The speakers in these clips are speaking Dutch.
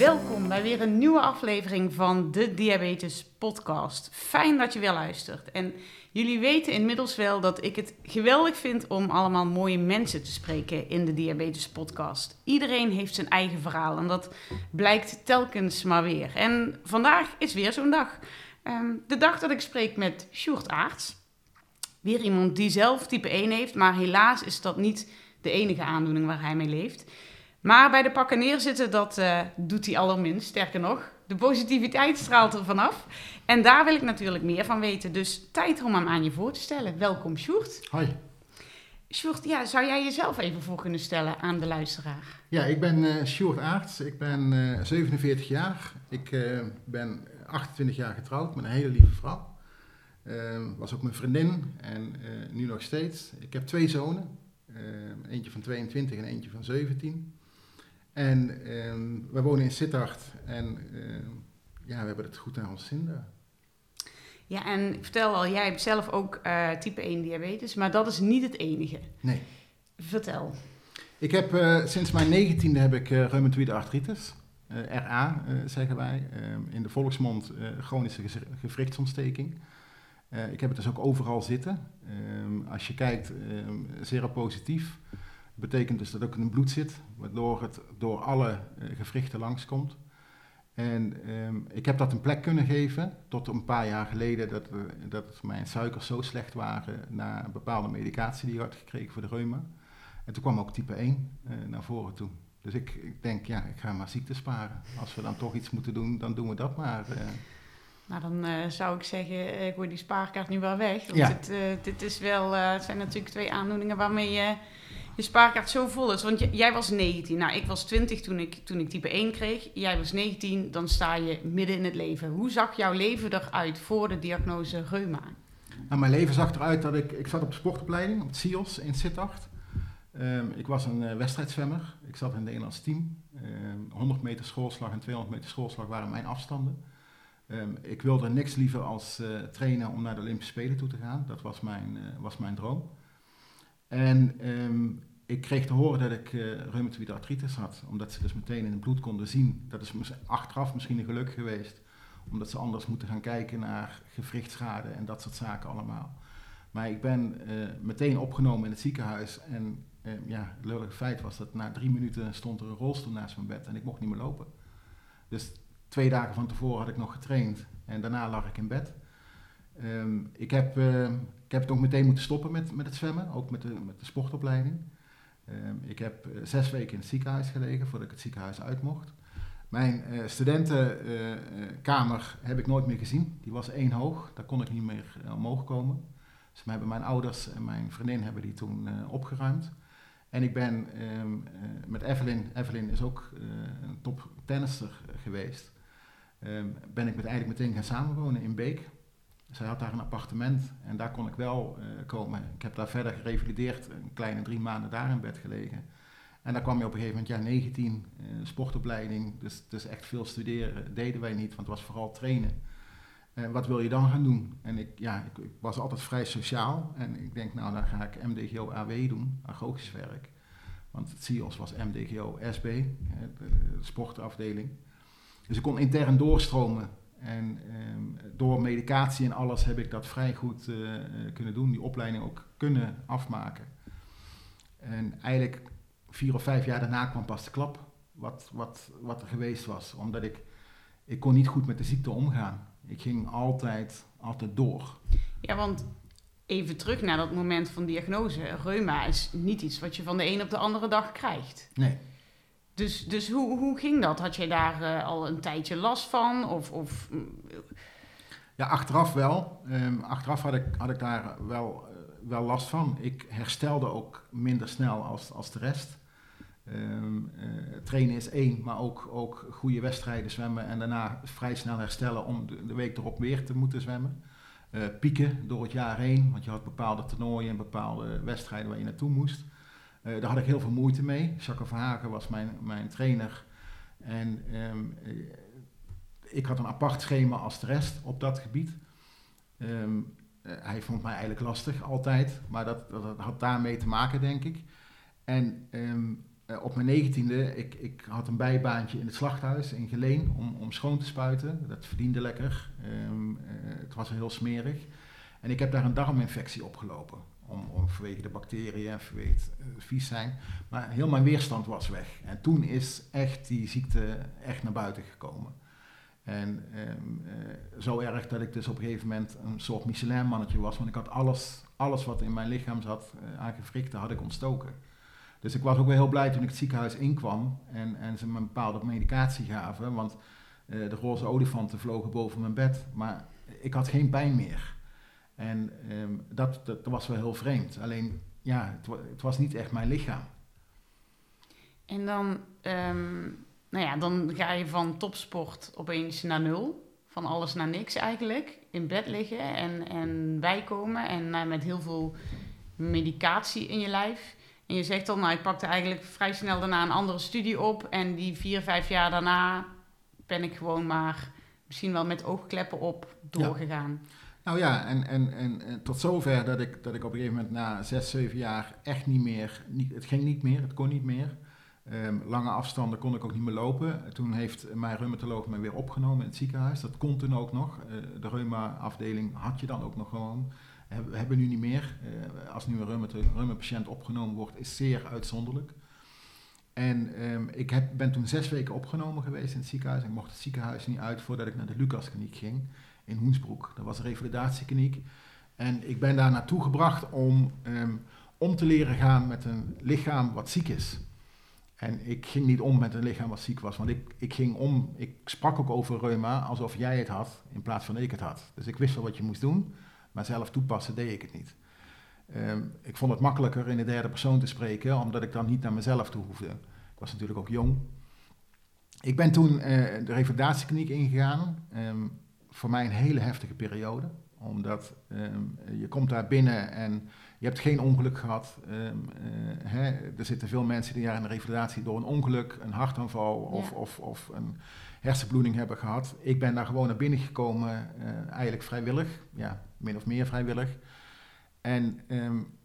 Welkom bij weer een nieuwe aflevering van de Diabetes Podcast. Fijn dat je weer luistert. En jullie weten inmiddels wel dat ik het geweldig vind om allemaal mooie mensen te spreken in de Diabetes Podcast. Iedereen heeft zijn eigen verhaal en dat blijkt telkens maar weer. En vandaag is weer zo'n dag. Ehm, de dag dat ik spreek met Sjoerd Aarts. Weer iemand die zelf type 1 heeft, maar helaas is dat niet de enige aandoening waar hij mee leeft. Maar bij de pakken neerzitten, dat uh, doet hij allerminst. Sterker nog, de positiviteit straalt er vanaf. En daar wil ik natuurlijk meer van weten. Dus tijd om hem aan je voor te stellen. Welkom, Sjoerd. Hoi. Sjoerd, ja, zou jij jezelf even voor kunnen stellen aan de luisteraar? Ja, ik ben uh, Sjoerd Aarts. Ik ben uh, 47 jaar. Ik uh, ben 28 jaar getrouwd met een hele lieve vrouw. was ook mijn vriendin en nu nog steeds. Ik heb twee zonen. eentje van 22 en eentje van 17. En um, we wonen in Sittard en uh, ja, we hebben het goed naar ons zin daar. Ja, en ik vertel al, jij hebt zelf ook uh, type 1 diabetes, maar dat is niet het enige. Nee. Vertel. Ik heb uh, sinds mijn negentiende heb ik uh, reumatoïde artritis, RA zeggen wij, ehm, in de volksmond chronische gewrichtsontsteking. ik heb het dus ook overal zitten. Als je kijkt, seropositief betekent dus dat ook in het bloed zit, waardoor het door alle uh, gewrichten langskomt. En um, ik heb dat een plek kunnen geven tot een paar jaar geleden dat, dat mijn suikers zo slecht waren na een bepaalde medicatie die ik had gekregen voor de reuma. En toen kwam ook type 1 uh, eh, naar voren toe. Dus ik, ik, denk, ja, ik ga maar ziekte sparen. Als we dan toch iets moeten doen, dan doen we dat maar. Nou, dan zou ik zeggen, ik gooi die spaarkaart nu wel weg. Want Ja. dit is wel, het zijn natuurlijk twee aandoeningen waarmee je je spaarkaart zo vol is. Want jij was 19. Nou, ik was 20 toen ik, toen ik type 1 kreeg. Jij was 19, dan sta je midden in het leven. Hoe zag jouw leven eruit voor de diagnose reuma? Nou, mijn leven zag eruit dat ik... Ik zat op de sportopleiding, op het CIOS in Sittard. Um, ik was een uh, wedstrijdzwemmer. Ik zat in het Nederlands team. Um, 100 meter schoolslag en 200 meter schoolslag waren mijn afstanden. Um, ik wilde niks liever als uh, trainen om naar de Olympische Spelen toe te gaan. Dat was mijn, uh, was mijn droom. En ik kreeg te horen dat ik uh, reumatoïde artritis had, omdat ze dus meteen in het bloed konden zien. Dat is achteraf misschien een geluk geweest, omdat ze anders moeten gaan kijken naar gewrichtschade en dat soort zaken allemaal. Maar ik ben uh, meteen opgenomen in het ziekenhuis en uh, ja, het lullige feit was dat na drie minuten stond er een rolstoel naast mijn bed en ik mocht niet meer lopen. Dus twee dagen van tevoren had ik nog getraind en daarna lag ik in bed. Um, ik, heb, ik heb het ook meteen moeten stoppen met, met het zwemmen, ook met de, met de sportopleiding. Um, ik heb uh, zes weken in het ziekenhuis gelegen voordat ik het ziekenhuis uit mocht. Mijn uh, studentenkamer uh, heb ik nooit meer gezien. Die was één hoog, daar kon ik niet meer omhoog komen. Dus hebben mijn ouders en mijn vriendin hebben die toen opgeruimd. En ik ben um, met Evelyn, Evelyn is ook een top tennister geweest, um, ben ik met eigenlijk meteen gaan samenwonen in Beek. Zij had daar een appartement en daar kon ik wel uh, komen. Ik heb daar verder gerevalideerd, een kleine drie maanden daar in bed gelegen. En daar kwam je op een gegeven moment, ja, 19, uh, sportopleiding, dus, dus echt veel studeren deden wij niet, want het was vooral trainen. Uh, wat wil je dan gaan doen? En ik, ja, ik, was altijd vrij sociaal en ik denk, nou, dan ga ik MDGO AW doen, agogisch werk. Want het CIOS was MDGO SB, de, de sportafdeling. Dus ik kon intern doorstromen en um, door medicatie en alles heb ik dat vrij goed uh, kunnen doen, die opleiding ook kunnen afmaken. En eigenlijk vier of vijf jaar daarna kwam pas de klap, wat, wat, wat er geweest was. Omdat ik, ik kon niet goed met de ziekte omgaan. Ik ging altijd, altijd door. Ja, want even terug naar dat moment van diagnose. Reuma is niet iets wat je van de een op de andere dag krijgt. Nee. Dus, dus hoe, hoe ging dat? Had je daar uh, al een tijdje last van? Of, of... Ja, achteraf wel. Um, achteraf had ik, had ik daar wel, uh, wel last van. Ik herstelde ook minder snel als, als de rest. Ehm, eh, trainen is één, maar ook, ook goede wedstrijden zwemmen en daarna vrij snel herstellen om de, de week erop weer te moeten zwemmen. Eh, pieken door het jaar heen, want je had bepaalde toernooien en bepaalde wedstrijden waar je naartoe moest. Daar had ik heel veel moeite mee. Jacques Verhagen was mijn, mijn trainer. En ehm, ik had een apart schema als de rest op dat gebied. Ehm, hij vond mij eigenlijk lastig altijd, maar dat, dat, had daarmee te maken, denk ik. En uh, op mijn negentiende, ik, ik had een bijbaantje in het slachthuis in Geleen om, om schoon te spuiten. Dat verdiende lekker. Het was heel smerig. En ik heb daar een darminfectie opgelopen. Om, vanwege de bacteriën en vanwege het vies zijn. Maar heel mijn weerstand was weg. En toen is echt die ziekte echt naar buiten gekomen. En um, zo erg dat ik dus op een gegeven moment een soort Michelin-mannetje was. Want ik had alles, alles wat in mijn lichaam zat aan gewrichten, had ik ontstoken. Dus ik was ook wel heel blij toen ik het ziekenhuis inkwam en, en ze me een bepaalde medicatie gaven. Want uh, de roze olifanten vlogen boven mijn bed, maar ik had geen pijn meer. En um, dat, dat, was wel heel vreemd. Alleen, ja, het, het, was niet echt mijn lichaam. En dan, um, nou ja, dan ga je van topsport opeens naar nul. Van alles naar niks eigenlijk. In bed liggen en, en bijkomen en uh, met heel veel medicatie in je lijf. En je zegt dan, nou, ik pakte eigenlijk vrij snel daarna een andere studie op. En die vier, vijf jaar daarna ben ik gewoon maar misschien wel met oogkleppen op doorgegaan. Nou ja, en, en, en, tot zover dat ik, dat ik op een gegeven moment na zes, zeven jaar echt niet meer, niet, het ging niet meer, het kon niet meer. Um, lange afstanden kon ik ook niet meer lopen. Toen heeft mijn reumatoloog me weer opgenomen in het ziekenhuis. Dat kon toen ook nog. Uh, de reuma-afdeling had je dan ook nog gewoon hebben, hebben nu niet meer. Uh, als nu een reuma-patiënt opgenomen wordt, is zeer uitzonderlijk. En um, ik heb, ben toen zes weken opgenomen geweest in het ziekenhuis. Ik mocht het ziekenhuis niet uit voordat ik naar de Lucaskliniek ging in Hoensbroek. Dat was een revalidatiekliniek. En ik ben daar naartoe gebracht om, um, om te leren gaan met een lichaam wat ziek is. En ik ging niet om met een lichaam wat ziek was, want ik, ik ging om, ik sprak ook over reuma alsof jij het had in plaats van ik het had. Dus ik wist wel wat je moest doen. Maar zelf toepassen deed ik het niet. Um, ik vond het makkelijker in de derde persoon te spreken, omdat ik dan niet naar mezelf toe hoefde. Ik was natuurlijk ook jong. Ik ben toen uh, de revalidatiekliniek ingegaan. Um, voor mij een hele heftige periode. Omdat um, je komt daar binnen en je hebt geen ongeluk gehad. Uh, hè, er zitten veel mensen die daar in de revalidatie door een ongeluk, een hartaanval of, ja. of, of een hersenbloeding hebben gehad. Ik ben daar gewoon naar binnen gekomen, uh, eigenlijk vrijwillig. Ja, min of meer vrijwillig. En um,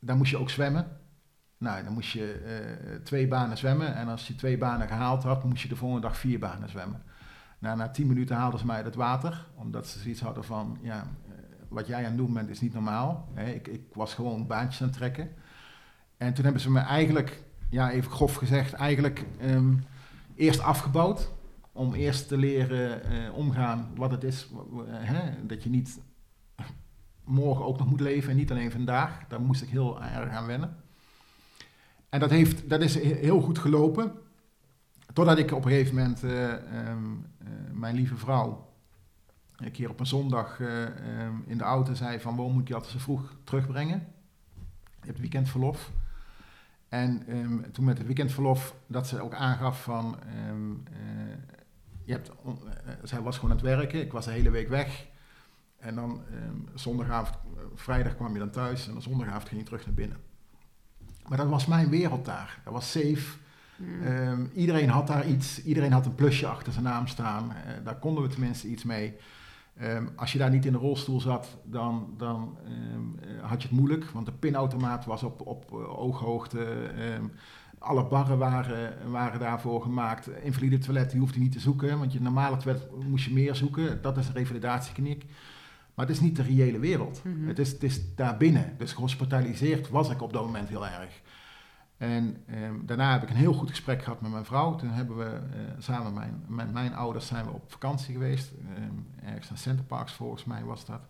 dan moest je ook zwemmen. Nou, dan moest je uh, twee banen zwemmen. En als je twee banen gehaald had, moest je de volgende dag vier banen zwemmen. Nou, na tien minuten haalden ze mij uit het water. Omdat ze zoiets hadden van, ja, uh, wat jij aan het doen bent is niet normaal. Ik, ik, was gewoon baantjes aan het trekken. En toen hebben ze me eigenlijk, ja, even grof gezegd, eigenlijk um, eerst afgebouwd. Om eerst te leren uh, omgaan wat het is. Hè, dat je niet morgen ook nog moet leven en niet alleen vandaag. Daar moest ik heel erg aan wennen. En dat, heeft, dat is heel goed gelopen. Totdat ik op een gegeven moment uh, um, uh, mijn lieve vrouw een keer op een zondag uh, um, in de auto zei van waarom moet je altijd zo vroeg terugbrengen? Je hebt weekendverlof. En um, toen met het weekendverlof dat ze ook aangaf van je hebt, zij was gewoon aan het werken, ik was de hele week weg. En dan zondagavond, vrijdag kwam je dan thuis en dan zondagavond ging je terug naar binnen. Maar dat was mijn wereld daar. Dat was safe. Um, iedereen had daar iets, iedereen had een plusje achter zijn naam staan. Uh, daar konden we tenminste iets mee. Um, als je daar niet in de rolstoel zat, dan, dan uh, had je het moeilijk, want de pinautomaat was op, op uh, ooghoogte. alle barren waren, waren daarvoor gemaakt. Invalide toilet, die hoefde je niet te zoeken, want je normale toilet moest je meer zoeken. Dat is een revalidatiekniek. Maar het is niet de reële wereld. Mm -hmm. het, is, het is daarbinnen. Dus gehospitaliseerd was ik op dat moment heel erg. En um, daarna heb ik een heel goed gesprek gehad met mijn vrouw. Toen hebben we uh, samen mijn, met mijn ouders zijn we op vakantie geweest. Um, ergens naar Centerparks volgens mij was dat.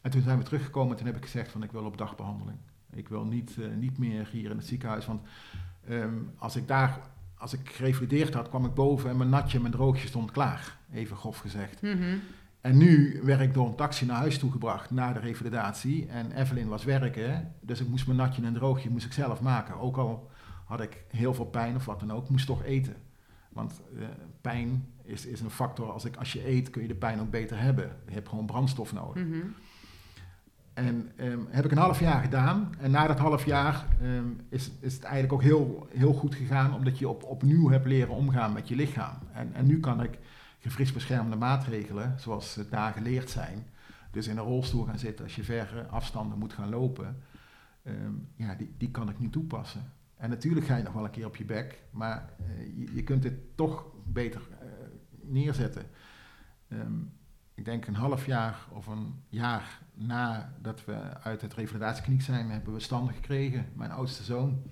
En toen zijn we teruggekomen en toen heb ik gezegd van ik wil op dagbehandeling. Ik wil niet, uh, niet meer hier in het ziekenhuis. Want um, als ik daar, als ik gerevalideerd had, kwam ik boven en mijn natje mijn droogje stond klaar. Even grof gezegd. -hmm. En nu werd ik door een taxi naar huis toegebracht na de revalidatie. En Evelyn was werken, dus ik moest mijn natje en droogje moest ik zelf maken. Ook al had ik heel veel pijn of wat dan ook, moest toch eten. Want uh, pijn is, is een factor, als, ik, als je eet kun je de pijn ook beter hebben. Je hebt gewoon brandstof nodig. Mhm. En um, heb ik een half jaar gedaan. En na dat half jaar um, is, is het eigenlijk ook heel, heel goed gegaan, omdat je op, opnieuw hebt leren omgaan met je lichaam. En, en nu kan ik gevriesbeschermende maatregelen, zoals ze daar geleerd zijn, dus in een rolstoel gaan zitten als je verre afstanden moet gaan lopen, um, ja, die, die kan ik nu toepassen. En natuurlijk ga je nog wel een keer op je bek, maar uh, je, je, kunt dit toch beter uh, neerzetten. Um, ik denk een half jaar of een jaar nadat we uit het revalidatiekliniek zijn, hebben we standen gekregen, mijn oudste zoon.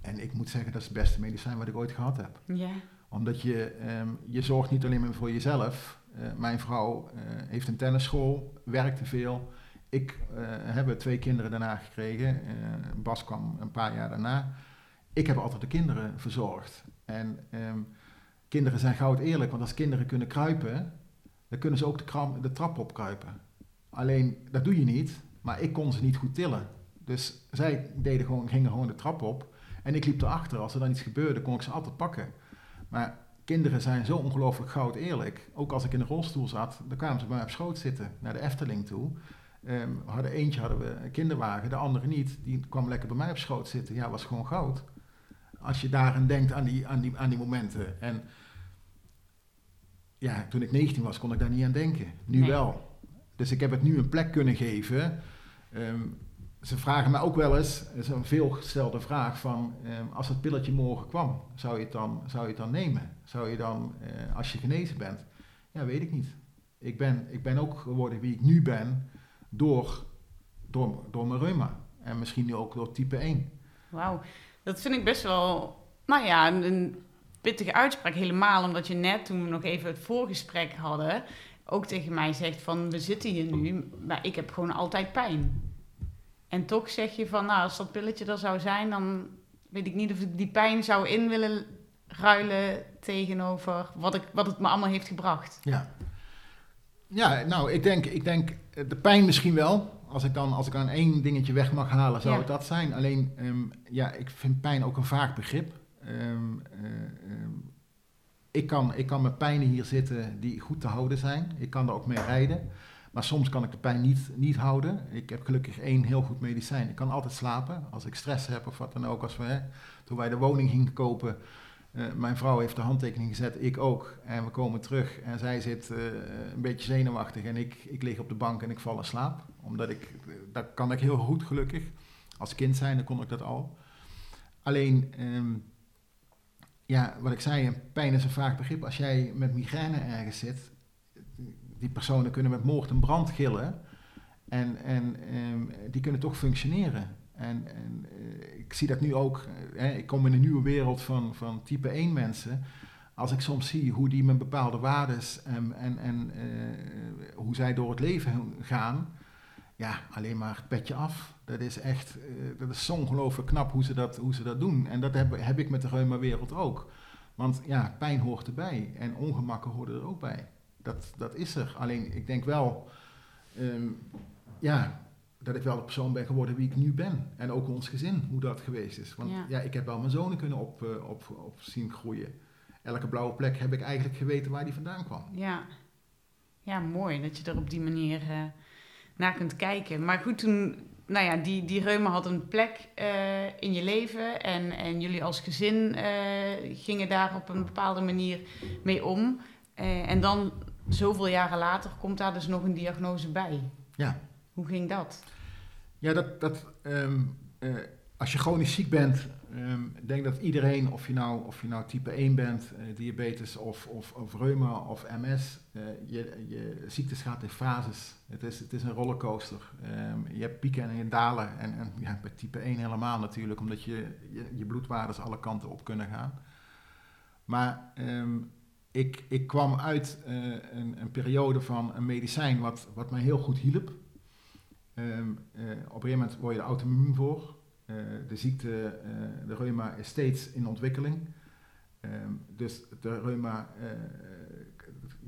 En ik moet zeggen, dat is het beste medicijn wat ik ooit gehad heb. Ja. Omdat je, um, je zorgt niet alleen maar voor jezelf. Uh, mijn vrouw uh, heeft een tennisschool, werkte veel. Ik uh, heb twee kinderen daarna gekregen. Bas kwam een paar jaar daarna. Ik heb altijd de kinderen verzorgd. En um, kinderen zijn goud eerlijk, want als kinderen kunnen kruipen, dan kunnen ze ook de, kram, de trap. Alleen, dat doe je niet, maar ik kon ze niet goed tillen. Dus zij deden gewoon, gingen gewoon de trap op. En ik liep erachter. Als er dan iets gebeurde, kon ik ze altijd pakken. Maar kinderen zijn zo ongelooflijk goud eerlijk. Ook als ik in de rolstoel zat, dan kwamen ze bij mij op schoot zitten, naar de Efteling toe. Um, we hadden eentje hadden we een kinderwagen, de andere niet. Die kwam lekker bij mij op schoot zitten. Ja, was gewoon goud. Als je daaraan denkt, aan die, aan die, aan die momenten. En ja, toen ik 19 was, kon ik daar niet aan denken. Nu nee. wel. Dus ik heb het nu een plek kunnen geven. Um, ze vragen me ook wel eens, dat is een veelgestelde vraag, van um, als het pilletje morgen kwam, zou je het dan, zou je het dan nemen? Zou je dan, uh, als je genezen bent? Ja, weet ik niet. Ik ben, ik ben ook geworden wie ik nu ben door, door, door mijn reuma. En misschien nu ook door type 1. Wauw, dat vind ik best wel, nou ja, een, een pittige uitspraak. Helemaal omdat je net, toen we nog even het voorgesprek hadden, ook tegen mij zegt van, we zitten hier nu, maar ik heb gewoon altijd pijn. En toch zeg je van, nou, als dat pilletje er zou zijn, dan weet ik niet of ik die pijn zou in willen ruilen tegenover wat, ik, wat het me allemaal heeft gebracht. Ja, ja nou, ik denk, ik denk de pijn misschien wel. Als ik dan, als ik aan één dingetje weg mag halen, zou ja. het dat zijn. Alleen, um, ja, ik vind pijn ook een vaag begrip. Um, uh, um, ik, kan, ik kan met pijnen hier zitten die goed te houden zijn. Ik kan er ook mee rijden. Maar soms kan ik de pijn niet, niet houden. Ik heb gelukkig één heel goed medicijn. Ik kan altijd slapen als ik stress heb of wat dan ook. Als we, toen wij de woning gingen kopen, uh, mijn vrouw heeft de handtekening gezet, ik ook. En we komen terug en zij zit uh, een beetje zenuwachtig en ik, ik lig op de bank en ik val in slaap. Omdat ik, dat kan ik heel goed gelukkig. Als kind zijn, dan kon ik dat al. Alleen, um, ja, wat ik zei, pijn is een vaag begrip. Als jij met migraine ergens zit, die personen kunnen met moord en brand gillen. En, en um, die kunnen toch functioneren. En, en uh, ik zie dat nu ook. Uh, ik kom in een nieuwe wereld van, van type 1 mensen. Als ik soms zie hoe die met bepaalde waarden en, en, en uh, hoe zij door het leven gaan. Ja, alleen maar het petje af. Dat is echt, dat is ongelooflijk knap hoe ze dat, hoe ze dat doen. En dat heb, heb ik met de reuma-wereld ook. Want ja, pijn hoort erbij. En ongemakken horen er ook bij dat, dat is er. Alleen ik denk wel, um, ja, dat ik wel de persoon ben geworden wie ik nu ben. En ook ons gezin, hoe dat geweest is. Want ja, ja ik heb wel mijn zonen kunnen op, uh, op, op zien groeien. Elke blauwe plek heb ik eigenlijk geweten waar die vandaan kwam. Ja, ja mooi dat je er op die manier uh, naar kunt kijken. Maar goed, toen, nou ja, die, die reuma had een plek uh, in je leven. En, en jullie als gezin gingen daar op een bepaalde manier mee om. en dan zoveel jaren later komt daar dus nog een diagnose bij. Ja. Hoe ging dat? Ja, dat, dat um, uh, als je chronisch ziek bent, um, ik denk dat iedereen, of je nou, of je nou type 1 bent, uh, diabetes of, of, of reuma of MS, uh, je, je ziektes gaat in fases. Het is, het is een rollercoaster. Um, je hebt pieken en dalen. En, en ja, bij type 1 helemaal natuurlijk, omdat je, je, je bloedwaardes alle kanten op kunnen gaan. Maar um, ik, ik kwam uit uh, een, een, periode van een medicijn wat, wat mij heel goed hielp. Um, uh, op een gegeven moment word je er auto-immuun voor. Uh, de ziekte, de reuma, is steeds in ontwikkeling. Um, dus de reuma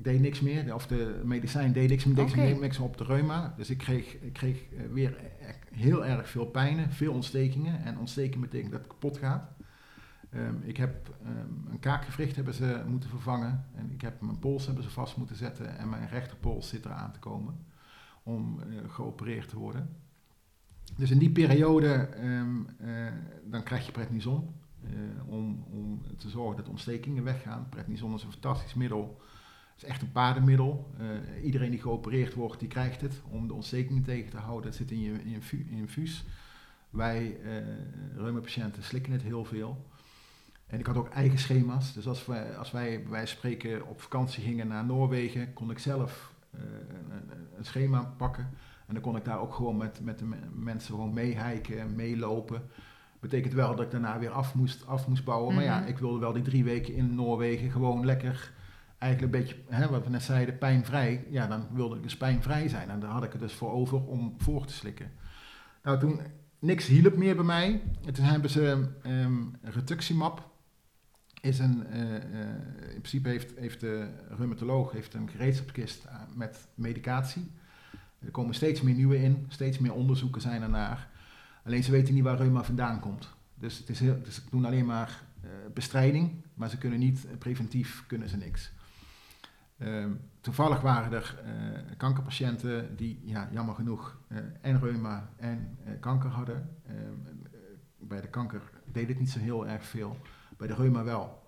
deed niks meer. Of de medicijn deed niks, Oké. niks, niks op de reuma. Dus ik kreeg, ik kreeg eh, weer e- heel erg veel pijnen, veel ontstekingen. En ontsteking betekent dat het kapot gaat. Ehm, ik heb ehm, een kaakgewricht hebben ze moeten vervangen. En ik heb mijn pols hebben ze vast moeten zetten. En mijn rechterpols zit eraan te komen om eh, geopereerd te worden. Dus in die periode ehm, eh, dan krijg je prednison. eh, om, om te zorgen dat ontstekingen weggaan. Prednison is een fantastisch middel. Het is echt een paardenmiddel. Iedereen die geopereerd wordt, die krijgt het om de ontstekingen tegen te houden. Het zit in je, in je infu- infuus. Wij reumapatiënten slikken het heel veel. En ik had ook eigen schema's. Dus als wij, als wij bij wijze van spreken op vakantie gingen naar Noorwegen, kon ik zelf eh, een, een schema pakken. En dan kon ik daar ook gewoon met, met de me- mensen gewoon meehijken, meelopen. Betekent wel dat ik daarna weer af moest, af moest bouwen. Maar ja, Mhm. ik wilde wel die drie weken in Noorwegen gewoon lekker, eigenlijk een beetje, hè, wat we net zeiden, pijnvrij. Ja, dan wilde ik dus pijnvrij zijn. En daar had ik het dus voor over om voor te slikken. Nou, toen niks hielp meer bij mij. En toen hebben ze ehm rituximab. Is een, eh, eh, in principe heeft, heeft de reumatoloog heeft een gereedschapskist eh, met medicatie. Er komen steeds meer nieuwe in, steeds meer onderzoeken zijn ernaar. Alleen ze weten niet waar reuma vandaan komt. Dus, het is heel, dus ze doen alleen maar bestrijding, maar ze kunnen niet, preventief kunnen ze niks. Ehm, toevallig waren er kankerpatiënten die, ja, jammer genoeg, en reuma en kanker hadden. Ehm, eh, bij de kanker deed het niet zo heel erg veel, bij de reuma wel.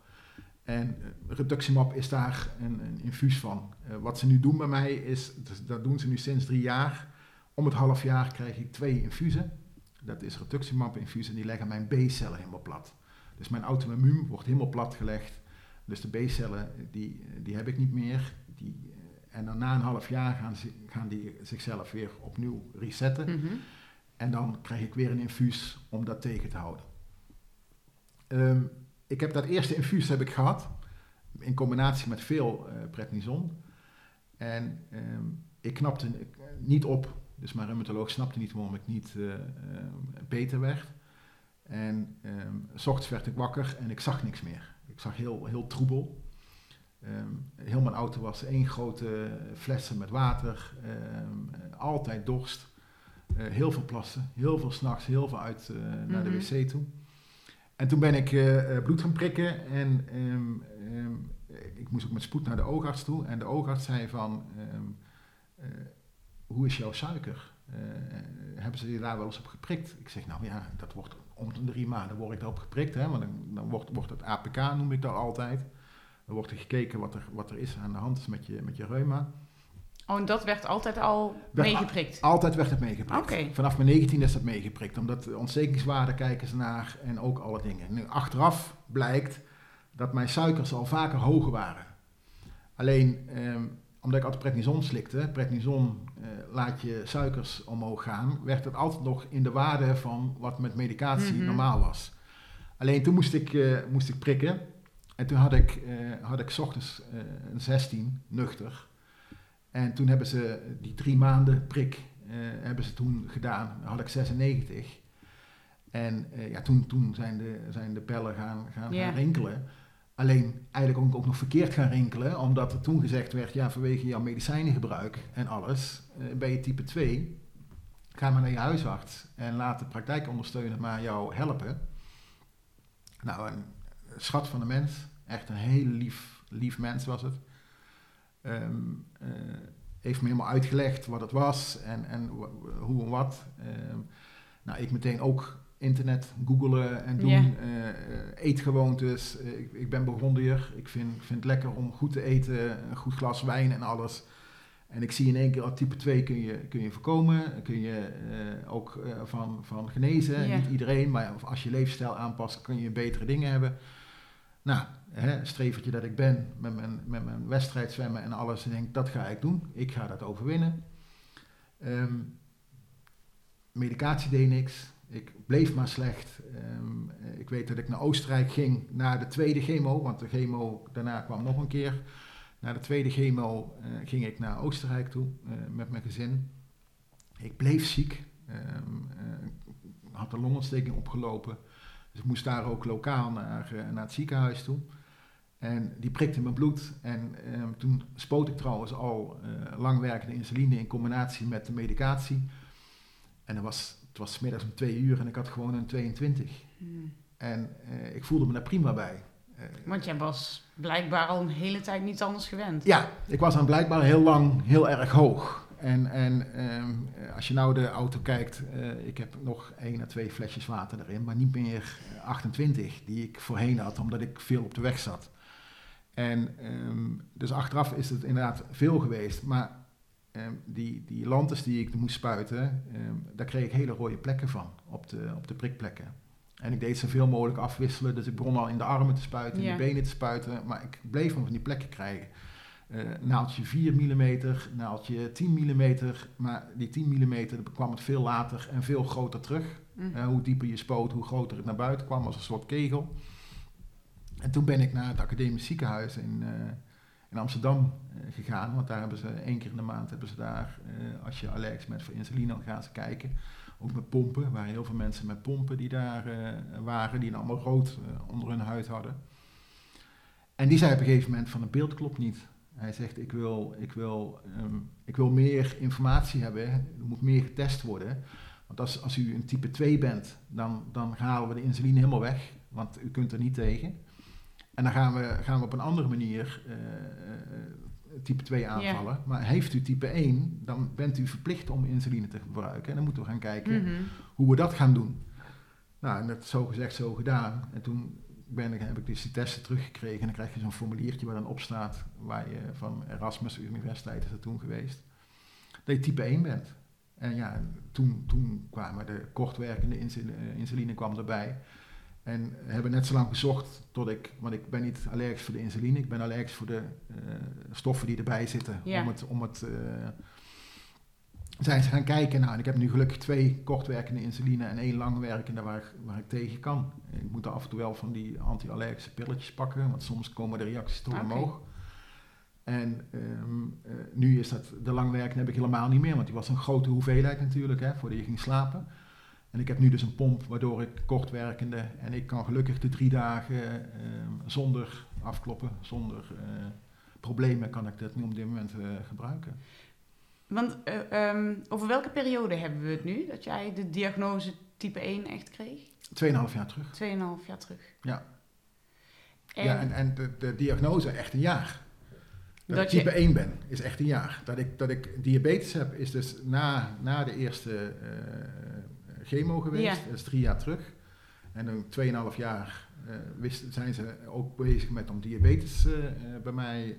En uh, rituximab is daar een, een infuus van. Uh, wat ze nu doen bij mij is, dus dat doen ze nu sinds drie jaar. Om het half jaar krijg ik twee infusen. Dat is rituximab infuus en die leggen mijn B-cellen helemaal plat. Dus mijn auto-immuun wordt helemaal plat gelegd. Dus de B-cellen, die, die heb ik niet meer. Die, uh, en dan na een half jaar gaan, ze, gaan die zichzelf weer opnieuw resetten. Mhm. En dan krijg ik weer een infuus om dat tegen te houden. Um, ik heb dat eerste infuus heb ik gehad, in combinatie met veel uh, prednison. En um, ik knapte niet op, dus mijn reumatoloog snapte niet waarom ik niet uh, uh, beter werd. En um, s ochtends werd ik wakker en ik zag niks meer. Ik zag heel, heel troebel. Um, heel mijn auto was één grote flessen met water, altijd dorst. Uh, heel veel plassen, heel veel s'nachts, heel veel uit uh, naar de wc toe. En toen ben ik uh, bloed gaan prikken en um, um, ik moest ook met spoed naar de oogarts toe. En de oogarts zei van, um, hoe is jouw suiker? Hebben ze je daar wel eens op geprikt? Ik zeg, nou ja, dat wordt om de drie maanden word ik daarop geprikt. Hè, want dan, wordt, wordt het APK, noem ik dat altijd. Dan wordt er gekeken wat er, wat er is aan de hand met je, met je reuma. Oh, en dat werd altijd al werd meegeprikt? Altijd werd het meegeprikt. Okay. Vanaf mijn 19 is dat meegeprikt, omdat de ontstekingswaarden kijken ze naar en ook alle dingen. Nu, achteraf blijkt dat mijn suikers al vaker hoger waren. Alleen, eh, omdat ik altijd prednison slikte, prednison eh, laat je suikers omhoog gaan, werd het altijd nog in de waarde van wat met medicatie Mhm. normaal was. Alleen toen moest ik, eh, moest ik prikken en toen had ik, eh, had ik 's ochtends eh, een 16, nuchter. En toen hebben ze die drie maanden prik uh, hebben ze toen gedaan. Dan had ik 96. En uh, ja, toen, toen zijn, de, zijn de bellen gaan, gaan, gaan rinkelen. Alleen eigenlijk ook, ook nog verkeerd gaan rinkelen. Omdat er toen gezegd werd, ja, vanwege jouw medicijnengebruik en alles, uh, ben je type 2. Ga maar naar je huisarts en laat de praktijkondersteuner maar jou helpen. Nou, een schat van een mens. Echt een heel lief, lief mens was het. Um, uh, heeft me helemaal uitgelegd wat het was en, en hoe en wat. Um, nou, ik meteen ook internet googelen en doen, Ja. uh, eetgewoontes. Uh, ik, ik ben Burgondier, ik vind, vind het lekker om goed te eten, een goed glas wijn en alles. En ik zie in één keer, oh, type 2 kun je, kun je voorkomen, kun je uh, ook van, van genezen. Niet iedereen, maar als je leefstijl aanpast, kun je betere dingen hebben. Nou, hè, strevertje dat ik ben met mijn, met mijn wedstrijd zwemmen en alles. En denk, dat ga ik doen. Ik ga dat overwinnen. Um, medicatie deed niks. Ik bleef maar slecht. Um, ik weet dat ik naar Oostenrijk ging naar de tweede chemo. Want de chemo daarna kwam nog een keer. Na de tweede chemo uh, ging ik naar Oostenrijk toe uh, met mijn gezin. Ik bleef ziek. Um, had een longontsteking opgelopen. Dus ik moest daar ook lokaal naar, naar het ziekenhuis toe. En die prikte mijn bloed. En ehm, toen spoot ik trouwens al uh, langwerkende insuline in combinatie met de medicatie. En dat was, het was middags om twee uur en ik had gewoon een 22. Hmm. En uh, ik voelde me daar prima bij. Uh, Want jij was blijkbaar al een hele tijd niet anders gewend. Ja, ik was dan blijkbaar heel lang heel erg hoog. En, en ehm, als je nou de auto kijkt, ik heb nog één à twee flesjes water erin, maar niet meer 28 die ik voorheen had, omdat ik veel op de weg zat. En um, dus achteraf is het inderdaad veel geweest, maar um, die, die lantes die ik moest spuiten, daar kreeg ik hele rode plekken van op de, op de prikplekken. En ik deed zoveel mogelijk afwisselen, dus ik begon al in de armen te spuiten, in de benen te spuiten, maar ik bleef van die plekken krijgen. Uh, naaldje 4 mm, naaldje 10 mm, maar die 10 mm kwam het veel later en veel groter terug. Mm. Uh, hoe dieper je spoot, hoe groter het naar buiten kwam als een soort kegel. En toen ben ik naar het academisch ziekenhuis in, uh, in Amsterdam gegaan, want daar hebben ze één keer in de maand hebben ze daar, als je allergisch bent voor insuline, dan gaan ze kijken. Ook met pompen, er waren heel veel mensen met pompen die daar waren, die allemaal rood onder hun huid hadden. En die zei op een gegeven moment van het beeld klopt niet. Hij zegt, ik wil, ik, wil, um, ik wil meer informatie hebben, er moet meer getest worden. Want als, als u een type 2 bent, dan, dan halen we de insuline helemaal weg, want u kunt er niet tegen. En dan gaan we, gaan we op een andere manier uh, type 2 aanvallen. Maar heeft u type 1, dan bent u verplicht om insuline te gebruiken. En dan moeten we gaan kijken mm -hmm. hoe we dat gaan doen. Nou, en dat zo gezegd, zo gedaan. En toen ben ik, heb ik dus die testen teruggekregen en dan krijg je zo'n formuliertje waar dan op staat, waar je van Erasmus Universiteit is dat toen geweest, dat je type 1 bent. En ja, toen, toen kwamen de kortwerkende insuline, insuline kwam erbij. En hebben net zo lang gezocht tot ik, want ik ben niet allergisch voor de insuline, ik ben allergisch voor de uh, stoffen die erbij zitten. Ja. Om het, om het uh, zijn ze gaan kijken. Nou, en ik heb nu gelukkig twee kortwerkende insuline en één langwerkende waar ik, waar ik tegen kan. Ik moet af en toe wel van die anti-allergische pilletjes pakken, want soms komen de reacties toch okay. omhoog. En um, uh, nu is dat, de langwerkende heb ik helemaal niet meer, want die was een grote hoeveelheid natuurlijk, hè, voordat je ging slapen. En ik heb nu dus een pomp waardoor ik kortwerkende en ik kan gelukkig de drie dagen um, zonder afkloppen, zonder uh, problemen kan ik dat nu op dit moment uh, gebruiken. Want uh, um, over welke periode hebben we het nu dat jij de diagnose type 1 echt kreeg? Tweeënhalf jaar terug. Tweeënhalf jaar terug. Ja. En, ja, en, en de, de diagnose echt een jaar. Dat, dat ik type je... 1 ben, is echt een jaar. Dat ik, dat ik diabetes heb, is dus na, na de eerste uh, chemo geweest. Ja. Dat is drie jaar terug. En dan 2,5 jaar uh, wist, zijn ze ook bezig met om diabetes uh, bij mij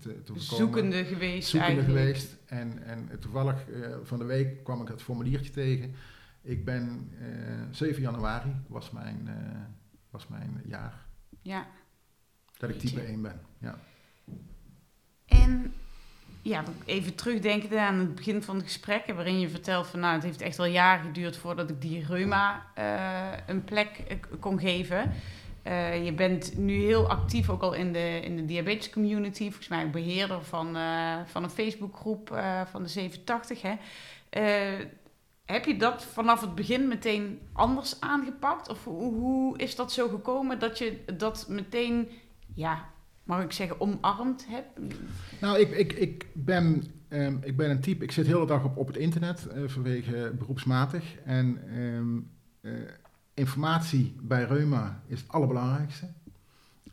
te, te voorkomen. Zoekende geweest Zoekende eigenlijk. geweest. En, en toevallig van de week kwam ik het formuliertje tegen. Ik ben 7 januari was mijn, was mijn jaar. Ja. Dat ik type 1 ben, ja. En ja, even terugdenken aan het begin van het gesprek, waarin je vertelt van nou, het heeft echt wel jaren geduurd voordat ik die reuma uh, een plek uh, kon geven. Uh, je bent nu heel actief ook al in de, in de diabetes community, volgens mij beheerder van, van een Facebookgroep van de 87. Hè. heb je dat vanaf het begin meteen anders aangepakt? Of hoe, hoe is dat zo gekomen dat je dat meteen ja, mag ik zeggen, omarmd heb? Nou, ik, ik, ik, ben, um, ik ben een type, ik zit de hele dag op, op het internet uh, vanwege beroepsmatig. En um, uh, informatie bij Reuma is het allerbelangrijkste.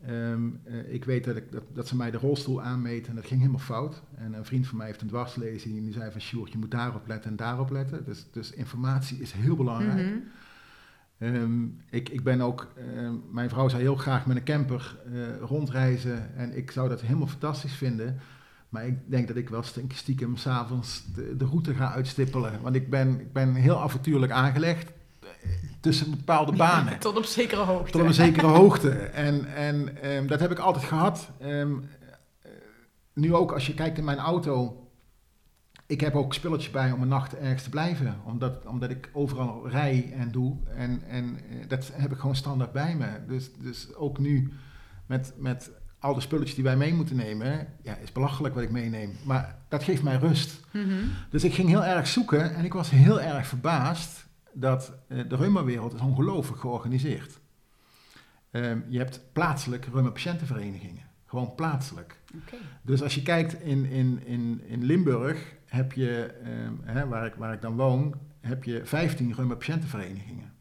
Um, uh, ik weet dat, ik, dat, dat, ze mij de rolstoel aanmeten en dat ging helemaal fout. En een vriend van mij heeft een dwarslezing en die zei van Sjoerd, je moet daarop letten en daarop letten. Dus, dus informatie is heel belangrijk. Mm -hmm. Um, ik, ik ben ook, uh, mijn vrouw zou heel graag met een camper uh, rondreizen en ik zou dat helemaal fantastisch vinden. Maar ik denk dat ik wel stiekem s'avonds de, de route ga uitstippelen. Want ik ben, ik ben heel avontuurlijk aangelegd eh, tussen bepaalde banen. Tot op zekere hoogte. Tot op een zekere hoogte. En, en um, dat heb ik altijd gehad. Um, nu ook als je kijkt in mijn auto, ik heb ook spulletjes bij om een nacht ergens te blijven. Omdat, omdat ik overal rij en doe. En, en dat heb ik gewoon standaard bij me. Dus, dus ook nu met, met al de spulletjes die wij mee moeten nemen. Ja, is belachelijk wat ik meeneem. Maar dat geeft mij rust. Mm-hmm. Dus ik ging heel erg zoeken. En ik was heel erg verbaasd dat uh, de reumawereld is ongelooflijk georganiseerd. Ehm, je hebt plaatselijk reuma-patiëntenverenigingen. Gewoon plaatselijk. Dus als je kijkt in, in, in, in Limburg, heb je, ehm, waar, ik, waar ik dan woon, heb je 15 reuma-patiëntenverenigingen.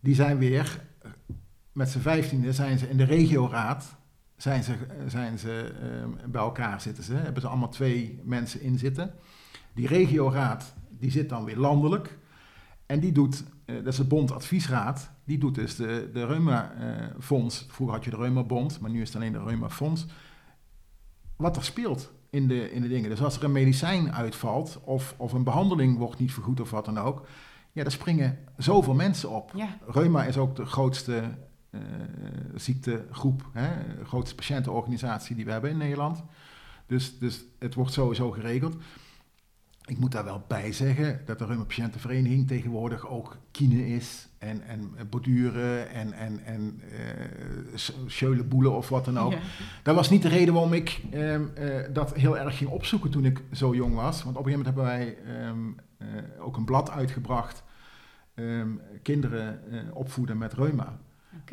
Die zijn weer, eh, met z'n 15 zijn ze in de regioraad, zijn ze, zijn ze ehm, bij elkaar zitten ze. Hebben ze allemaal twee mensen in zitten. Die regioraad, die zit dan weer landelijk. En die doet, eh, dat is de Bond Adviesraad, die doet dus de, de Reuma-fonds. Vroeger had je de Reuma-bond, maar nu is het alleen de Reuma-fonds. Wat er speelt in de, in de dingen. Dus als er een medicijn uitvalt of, of een behandeling wordt niet vergoed of wat dan ook. Ja, daar springen zoveel mensen op. Ja. Reuma is ook de grootste eh, ziektegroep, hè, de grootste patiëntenorganisatie die we hebben in Nederland. Dus, dus het wordt sowieso geregeld. Ik moet daar wel bij zeggen dat de Reuma-patiëntenvereniging tegenwoordig ook kine is en, en borduren en, en, en uh, boelen of wat dan ook. Ja. Dat was niet de reden waarom ik ehm, eh, dat heel erg ging opzoeken toen ik zo jong was. Want op een gegeven moment hebben wij ehm, eh, ook een blad uitgebracht, ehm, kinderen opvoeden met reuma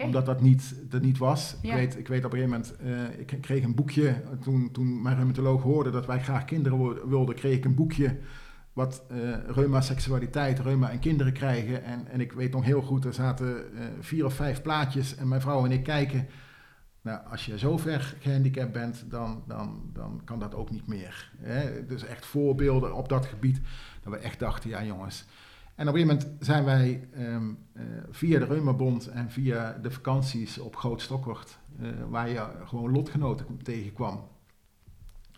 Omdat dat niet, dat niet was. Ja. Ik, weet, ik weet op een gegeven moment, eh, ik kreeg een boekje, toen, toen mijn reumatoloog hoorde dat wij graag kinderen wilden, kreeg ik een boekje wat eh reuma, seksualiteit, reuma en kinderen krijgen. En, en ik weet nog heel goed, er zaten eh, vier of vijf plaatjes en mijn vrouw en ik kijken. Nou, als je zo ver gehandicapt bent, dan, dan, dan kan dat ook niet meer. Hè? Dus echt voorbeelden op dat gebied, dat we echt dachten, ja jongens, en op een gegeven moment zijn wij ehm, eh, via de Reumabond en via de vakanties op Groot Stokwort, eh, waar je gewoon lotgenoten tegenkwam.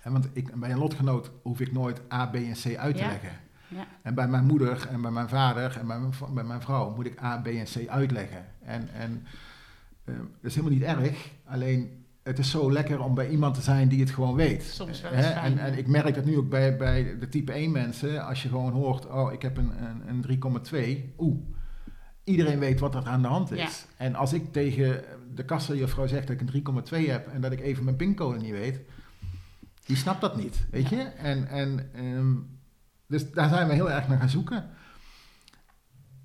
En want ik, bij een lotgenoot hoef ik nooit A, B en C uit te Ja. leggen. Ja. En bij mijn moeder en bij mijn vader en bij mijn, bij mijn vrouw moet ik A, B en C uitleggen. En, en ehm, dat is helemaal niet erg, alleen het is zo lekker om bij iemand te zijn die het gewoon weet. Soms wel fijn, en, en ik merk dat nu ook bij, bij de type 1 mensen, als je gewoon hoort, oh ik heb een, een, een 3,2, oeh. Iedereen weet wat er aan de hand is. En als ik tegen de kassajuffrouw zeg dat ik een 3,2 heb en dat ik even mijn pincode niet weet, die snapt dat niet, weet Ja. je? En, en ehm, dus daar zijn we heel erg naar gaan zoeken.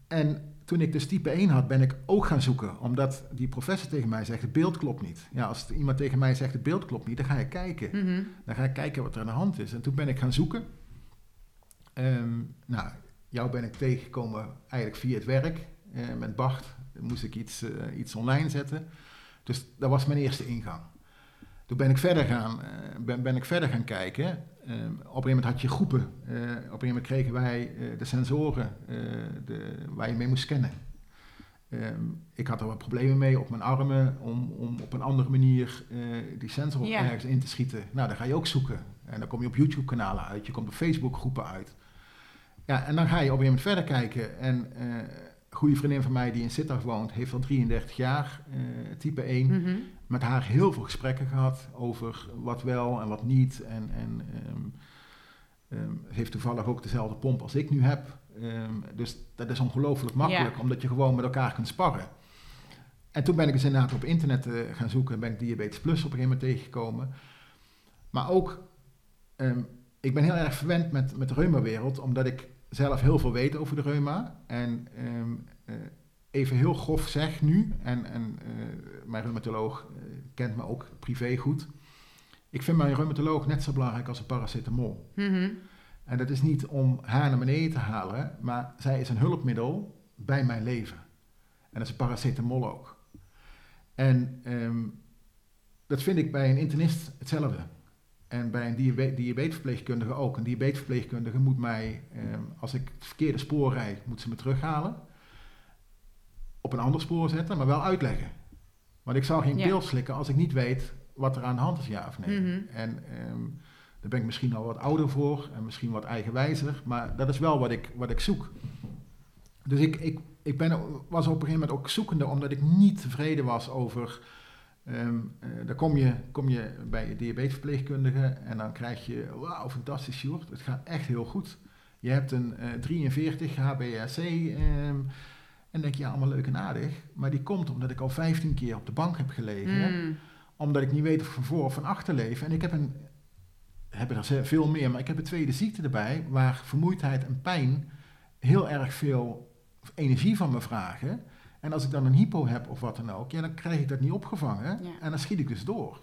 En toen ik dus type 1 had, ben ik ook gaan zoeken. Omdat die professor tegen mij zegt, het beeld klopt niet. Ja, als iemand tegen mij zegt, het beeld klopt niet, dan ga ik kijken. Mhm. Dan ga ik kijken wat er aan de hand is. En toen ben ik gaan zoeken. Ehm, nou, jou ben ik tegengekomen eigenlijk via het werk. eh, met Bart moest ik iets, eh, iets online zetten. Dus dat was mijn eerste ingang. Toen ben ik verder gaan, eh, ben, ben ik verder gaan kijken. Ehm, op een gegeven moment had je groepen. Eh, op een gegeven moment kregen wij eh, de sensoren eh, de, waar je mee moest scannen. Ik had er wat problemen mee op mijn armen om, om op een andere manier eh, die sensor Ja. ergens in te schieten. Nou, dan ga je ook zoeken. En dan kom je op YouTube-kanalen uit, je komt op Facebook-groepen uit. Ja, en dan ga je op een gegeven moment verder kijken. En eh, goede vriendin van mij die in Sittard woont, heeft al 33 jaar, eh, type 1 Mhm. met haar heel veel gesprekken gehad over wat wel en wat niet. En, en ehm, ehm, heeft toevallig ook dezelfde pomp als ik nu heb. Ehm, dus dat is ongelooflijk makkelijk, Ja. omdat je gewoon met elkaar kunt sparren. En toen ben ik dus inderdaad op internet eh, gaan zoeken en ben ik Diabetes Plus op een gegeven moment tegengekomen. Maar ook, ik ben heel erg verwend met, met de reumawereld, omdat ik zelf heel veel weet over de reuma. En even heel grof zeg nu, en, en eh, mijn reumatoloog eh, kent me ook privé goed. Ik vind mijn reumatoloog net zo belangrijk als een paracetamol. Mhm. En dat is niet om haar naar beneden te halen, maar zij is een hulpmiddel bij mijn leven. En dat is een paracetamol ook. En ehm, dat vind ik bij een internist hetzelfde. En bij een diabe- diabetesverpleegkundige ook. Een diabetesverpleegkundige moet mij, ehm, als ik het verkeerde spoor rijd, moet ze me terughalen. Op een ander spoor zetten, maar wel uitleggen. Want ik zal geen Ja. pil slikken als ik niet weet wat er aan de hand is, ja of nee. Mhm. En ehm, daar ben ik misschien al wat ouder voor en misschien wat eigenwijzer, maar dat is wel wat ik, wat ik zoek. Dus ik, ik, ik ben, was op een gegeven moment ook zoekende, omdat ik niet tevreden was over. eh, dan kom je, kom je bij je diabetesverpleegkundige en dan krijg je, wauw, fantastisch, Sjoerd, het gaat echt heel goed. Je hebt een eh 43 HbA1c ehm, en denk je, ja, allemaal leuk en aardig. Maar die komt omdat ik al 15 keer op de bank heb gelegen Mm. omdat ik niet weet of ik van voor of van achter leef. En ik heb een, heb er veel meer, maar ik heb een tweede ziekte erbij, waar vermoeidheid en pijn heel erg veel energie van me vragen. En als ik dan een hypo heb of wat dan ook, ja, dan krijg ik dat niet opgevangen. Ja. En dan schiet ik dus door.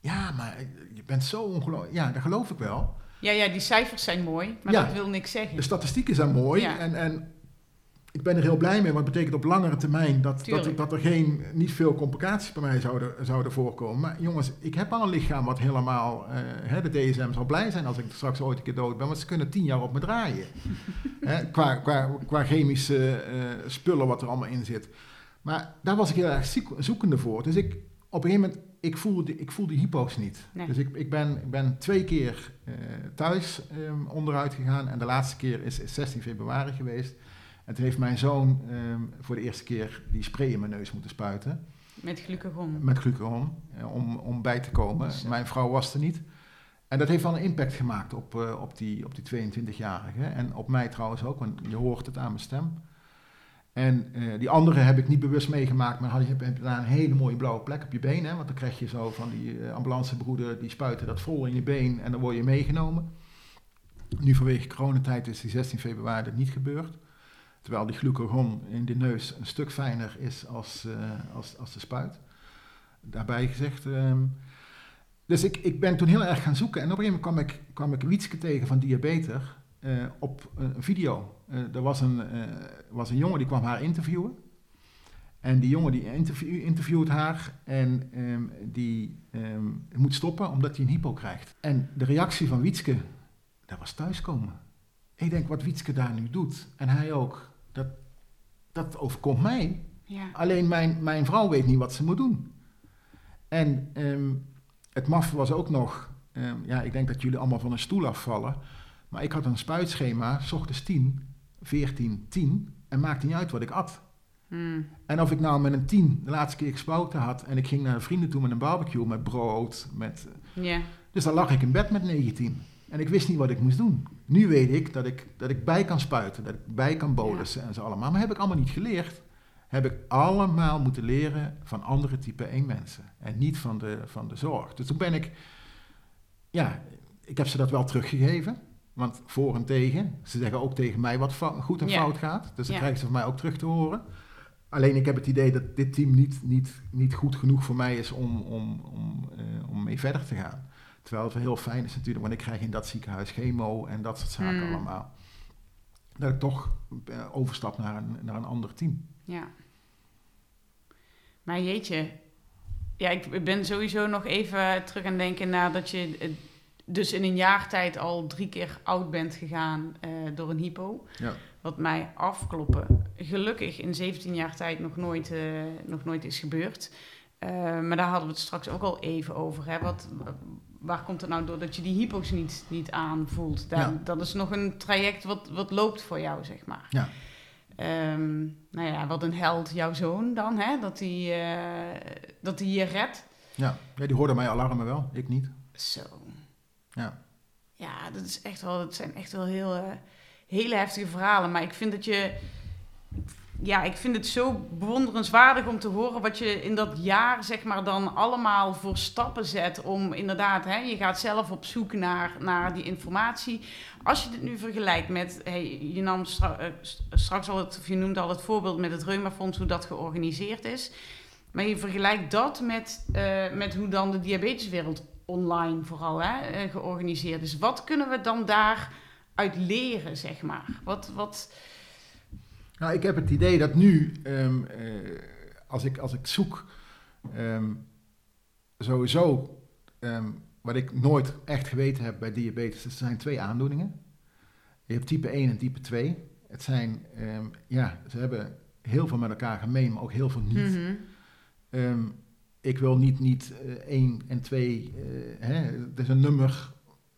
Ja, maar je bent zo ongelooflijk. Ja, dat geloof ik wel. Ja, ja, die cijfers zijn mooi, maar Ja. dat wil niks zeggen. De statistieken zijn mooi. Ja. En, en ik ben er heel blij mee, want het betekent op langere termijn dat, dat, dat er geen, niet veel complicaties bij mij zouden, zouden voorkomen. Maar jongens, ik heb al een lichaam wat helemaal, eh, hè, de DSM zal blij zijn als ik straks ooit een keer dood ben, want ze kunnen tien jaar op me draaien. hè, qua, qua, qua chemische eh, spullen wat er allemaal in zit. Maar daar was ik heel erg zoek- zoekende voor. Dus ik, op een gegeven moment, ik voel die, ik voel die hypo's niet. Nee. Dus ik, ik, ben, ik ben twee keer eh, thuis ehm, onderuit gegaan. En de laatste keer is, is 16 februari geweest. En toen heeft mijn zoon ehm, voor de eerste keer die spray in mijn neus moeten spuiten. Met glucagon. Met glucagon, eh, om, om bij te komen. Zo. Mijn vrouw was er niet. En dat heeft wel een impact gemaakt op, eh, op die, op die 22-jarige. En op mij trouwens ook, want je hoort het aan mijn stem. En eh, die andere heb ik niet bewust meegemaakt, maar had- je hebt daar een hele mooie blauwe plek op je been. Hè, want dan krijg je zo van die ambulancebroeder, die spuiten dat vol in je been en dan word je meegenomen. Nu vanwege coronatijd is die 16 februari dat niet gebeurd. Terwijl die glucagon in de neus een stuk fijner is als, eh, als, als de spuit. Daarbij gezegd. ehm, dus ik, ik ben toen heel erg gaan zoeken. En op een gegeven moment kwam ik, kwam ik Wietske tegen van Diabeter eh, op een video. Eh, er was een, was een jongen die kwam haar interviewen. En die jongen die interview, interviewt haar en ehm, die ehm, moet stoppen omdat hij een hypo krijgt. En de reactie van Wietske, dat was thuiskomen. Ik denk wat Wietske daar nu doet, en hij ook, dat, dat overkomt mij. Ja. Alleen mijn, mijn vrouw weet niet wat ze moet doen. En ehm, het maf was ook nog, ehm, ja, ik denk dat jullie allemaal van een stoel afvallen. Maar ik had een spuitschema, s ochtends 10, 14, 10. En maakte niet uit wat ik at. Hmm. En of ik nou met een 10 de laatste keer gespoten had. En ik ging naar vrienden toe met een barbecue, met brood. Met, Ja. dus dan lag ik in bed met 19. En ik wist niet wat ik moest doen. Nu weet ik dat ik, dat ik bij kan spuiten, dat ik bij kan bolussen en zo allemaal. Maar heb ik allemaal niet geleerd. Heb ik allemaal moeten leren van andere type 1 mensen. En niet van de, van de zorg. Dus toen ben ik, ja, ik heb ze dat wel teruggegeven. Want voor en tegen, ze zeggen ook tegen mij wat goed en Ja. fout gaat. Dus dan Ja. krijgen ze van mij ook terug te horen. Alleen ik heb het idee dat dit team niet, niet, niet goed genoeg voor mij is om, om, om, eh, om mee verder te gaan. Terwijl het wel heel fijn is natuurlijk, want ik krijg in dat ziekenhuis chemo en dat soort zaken Hmm. allemaal. Dat ik toch eh, overstap naar een, naar een ander team. Ja. Maar jeetje. Ja, ik ben sowieso nog even terug aan denken nadat je eh, dus in een jaar tijd al drie keer oud bent gegaan eh, door een hypo. Ja. Wat mij afkloppen gelukkig in 17 jaar tijd nog nooit, nog nooit is gebeurd. Maar daar hadden we het straks ook al even over. Hè? Wat, waar komt het nou door dat je die hypo's niet, niet aanvoelt? Daar, Ja. Dat is nog een traject wat, wat loopt voor jou, zeg maar. Ja. Ehm, nou ja, wat een held jouw zoon dan, hè? Dat hij eh, dat hij je redt. Ja. ja, die hoorden mijn alarmen wel, ik niet. Zo. Ja. Ja, dat, is echt wel, dat zijn echt wel heel, eh, hele heftige verhalen. Maar ik vind dat je... Ja, ik vind het zo bewonderenswaardig om te horen wat je in dat jaar, zeg maar, dan allemaal voor stappen zet. Om inderdaad, hè, je gaat zelf op zoek naar, naar die informatie. Als je dit nu vergelijkt met, hey, je nam eh, st- straks al het, je noemde al het voorbeeld met het Reumafonds, hoe dat georganiseerd is. Maar je vergelijkt dat met, eh, met hoe dan de diabeteswereld online vooral hè, eh, georganiseerd is. Wat kunnen we dan daaruit leren, zeg maar? Wat, wat, Nou, ik heb het idee dat nu, ehm, eh, als, ik, als ik zoek, ehm, sowieso, ehm, wat ik nooit echt geweten heb bij diabetes, er zijn twee aandoeningen. Je hebt type 1 en type 2. Het zijn, ja, ze hebben heel veel met elkaar gemeen, maar ook heel veel niet. Mhm. Ik wil niet, niet eh, 1 en 2, eh, hè, het is een nummer,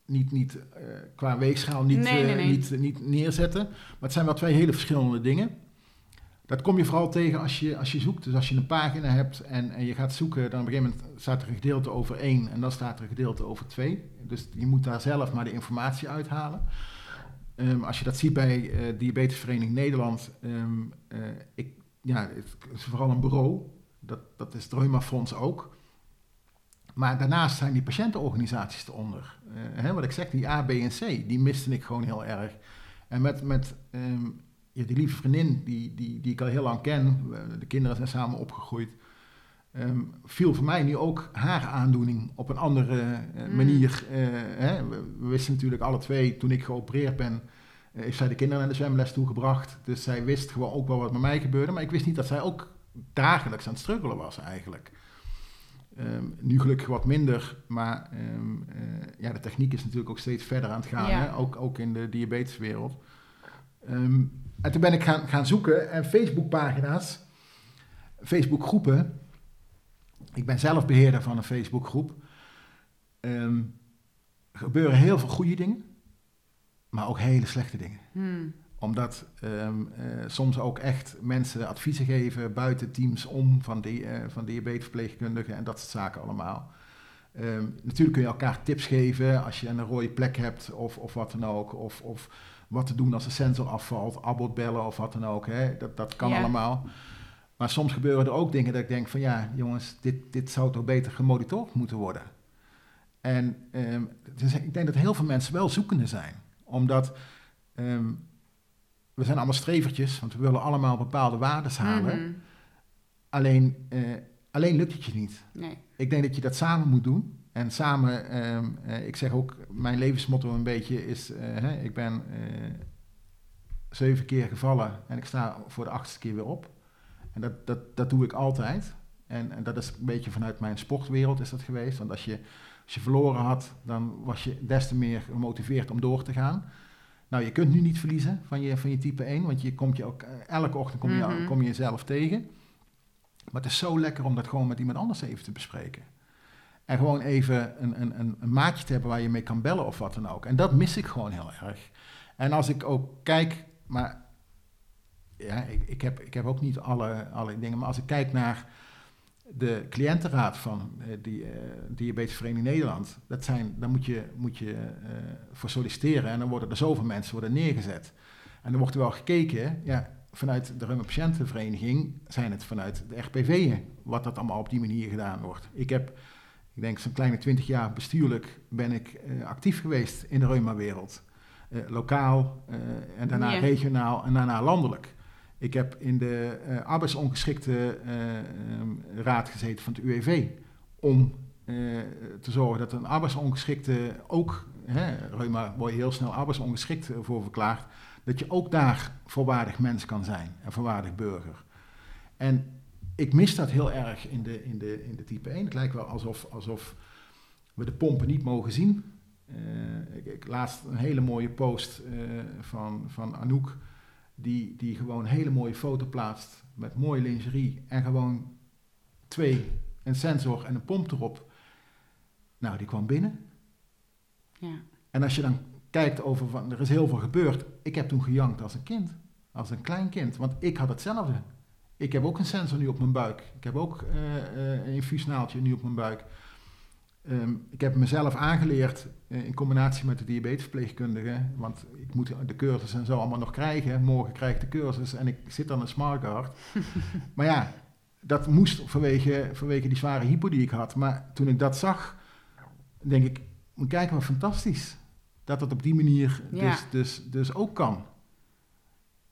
niet, niet eh, qua weegschaal niet, Nee, nee, eh, nee. Niet, niet neerzetten. Maar het zijn wel twee hele verschillende dingen. Dat kom je vooral tegen als je, als je zoekt. Dus als je een pagina hebt en, en je gaat zoeken, dan op een gegeven moment staat er een gedeelte over 1 en dan staat er een gedeelte over 2. Dus je moet daar zelf maar de informatie uithalen. Ehm, als je dat ziet bij eh Diabetesvereniging Nederland, ehm, eh, ik, ja, het is vooral een bureau. Dat, dat is het ook. Maar daarnaast zijn die patiëntenorganisaties eronder. Eh, hè, wat ik zeg, die A, B en C, die miste ik gewoon heel erg. En met, met ehm, ja, die lieve vriendin die, die, die ik al heel lang ken, de kinderen zijn samen opgegroeid, ehm, viel voor mij nu ook haar aandoening op een andere eh, Mm. manier. eh, hè. We, we wisten natuurlijk alle twee, toen ik geopereerd ben, heeft zij de kinderen naar de zwemles toegebracht. Dus zij wist gewoon ook wel wat met mij gebeurde, maar ik wist niet dat zij ook dagelijks aan het struggelen was eigenlijk. Ehm, nu gelukkig wat minder, maar ehm, eh, ja, de techniek is natuurlijk ook steeds verder aan het gaan, Ja. hè? Ook, ook in de diabeteswereld. Ehm, en toen ben ik gaan, gaan zoeken en Facebookpagina's, Facebookgroepen. Ik ben zelf beheerder van een Facebookgroep. Er gebeuren heel veel goede dingen, maar ook hele slechte dingen Hmm. Omdat ehm, eh, soms ook echt mensen adviezen geven buiten teams om van, die, eh, van diabetesverpleegkundigen en dat soort zaken allemaal. Ehm, natuurlijk kun je elkaar tips geven als je een rode plek hebt of, of wat dan ook. Of, of wat te doen als de sensor afvalt, Abbott bellen of wat dan ook. Hè? Dat, dat kan Ja. allemaal. Maar soms gebeuren er ook dingen dat ik denk van ja, jongens, dit, dit zou toch beter gemonitord moeten worden. En ehm, dus ik denk dat heel veel mensen wel zoekende zijn. Omdat we zijn allemaal strevertjes, want we willen allemaal bepaalde waarden halen. Mhm. Alleen, eh, alleen lukt het je niet. Nee. Ik denk dat je dat samen moet doen. En samen, ehm, eh, ik zeg ook, mijn levensmotto een beetje is, eh, hè, ik ben zeven keer gevallen en ik sta voor de achtste keer weer op. En dat, dat, dat doe ik altijd. En, en dat is een beetje vanuit mijn sportwereld is dat geweest. Want als je, als je verloren had, dan was je des te meer gemotiveerd om door te gaan. Nou, je kunt nu niet verliezen van je, van je type 1, want je komt je ook, eh, elke ochtend kom je, Mhm. kom je jezelf tegen. Maar het is zo lekker om dat gewoon met iemand anders even te bespreken. En gewoon even een, een, een, een maatje te hebben waar je mee kan bellen of wat dan ook. En dat mis ik gewoon heel erg. En als ik ook kijk, maar ja, ik, ik, heb, ik heb ook niet alle, alle dingen, maar als ik kijk naar de cliëntenraad van eh, die eh, Diabetesvereniging Nederland, dat zijn, daar moet je, moet je eh, voor solliciteren en dan worden er zoveel mensen worden neergezet. En dan wordt er wel gekeken, ja, vanuit de Reuma Patiëntenvereniging zijn het vanuit de RPV'en, wat dat allemaal op die manier gedaan wordt. Ik heb, ik denk zo'n kleine twintig jaar bestuurlijk ben ik actief geweest in de reuma-wereld. Lokaal en daarna Ja. regionaal en daarna landelijk. Ik heb in de eh, arbeidsongeschikte eh, ehm, raad gezeten van het UWV om eh, te zorgen dat een arbeidsongeschikte ook, hè, reuma word je heel snel arbeidsongeschikt voor verklaard, dat je ook daar volwaardig mens kan zijn en volwaardig burger. En ik mis dat heel erg in de, in de, in de type 1. Het lijkt wel alsof, alsof we de pompen niet mogen zien. Ik, ik laatst een hele mooie post van, van Anouk, die, die gewoon een hele mooie foto plaatst met mooie lingerie en gewoon twee, een sensor en een pomp erop. Nou, die kwam binnen. Ja. En als je dan kijkt over van, er is heel veel gebeurd. Ik heb toen gejankt als een kind, als een klein kind, want ik had hetzelfde. Ik heb ook een sensor nu op mijn buik. Ik heb ook eh, eh, een infuusnaaltje nu op mijn buik. Ehm, ik heb mezelf aangeleerd eh, in combinatie met de diabetesverpleegkundige, want ik moet de cursus en zo allemaal nog krijgen. Morgen krijg ik de cursus en ik zit dan een smartcard. maar ja, dat moest vanwege, vanwege die zware hypo die ik had. Maar toen ik dat zag, denk ik, kijken wat fantastisch. Dat het op die manier Ja. dus, dus, dus ook kan.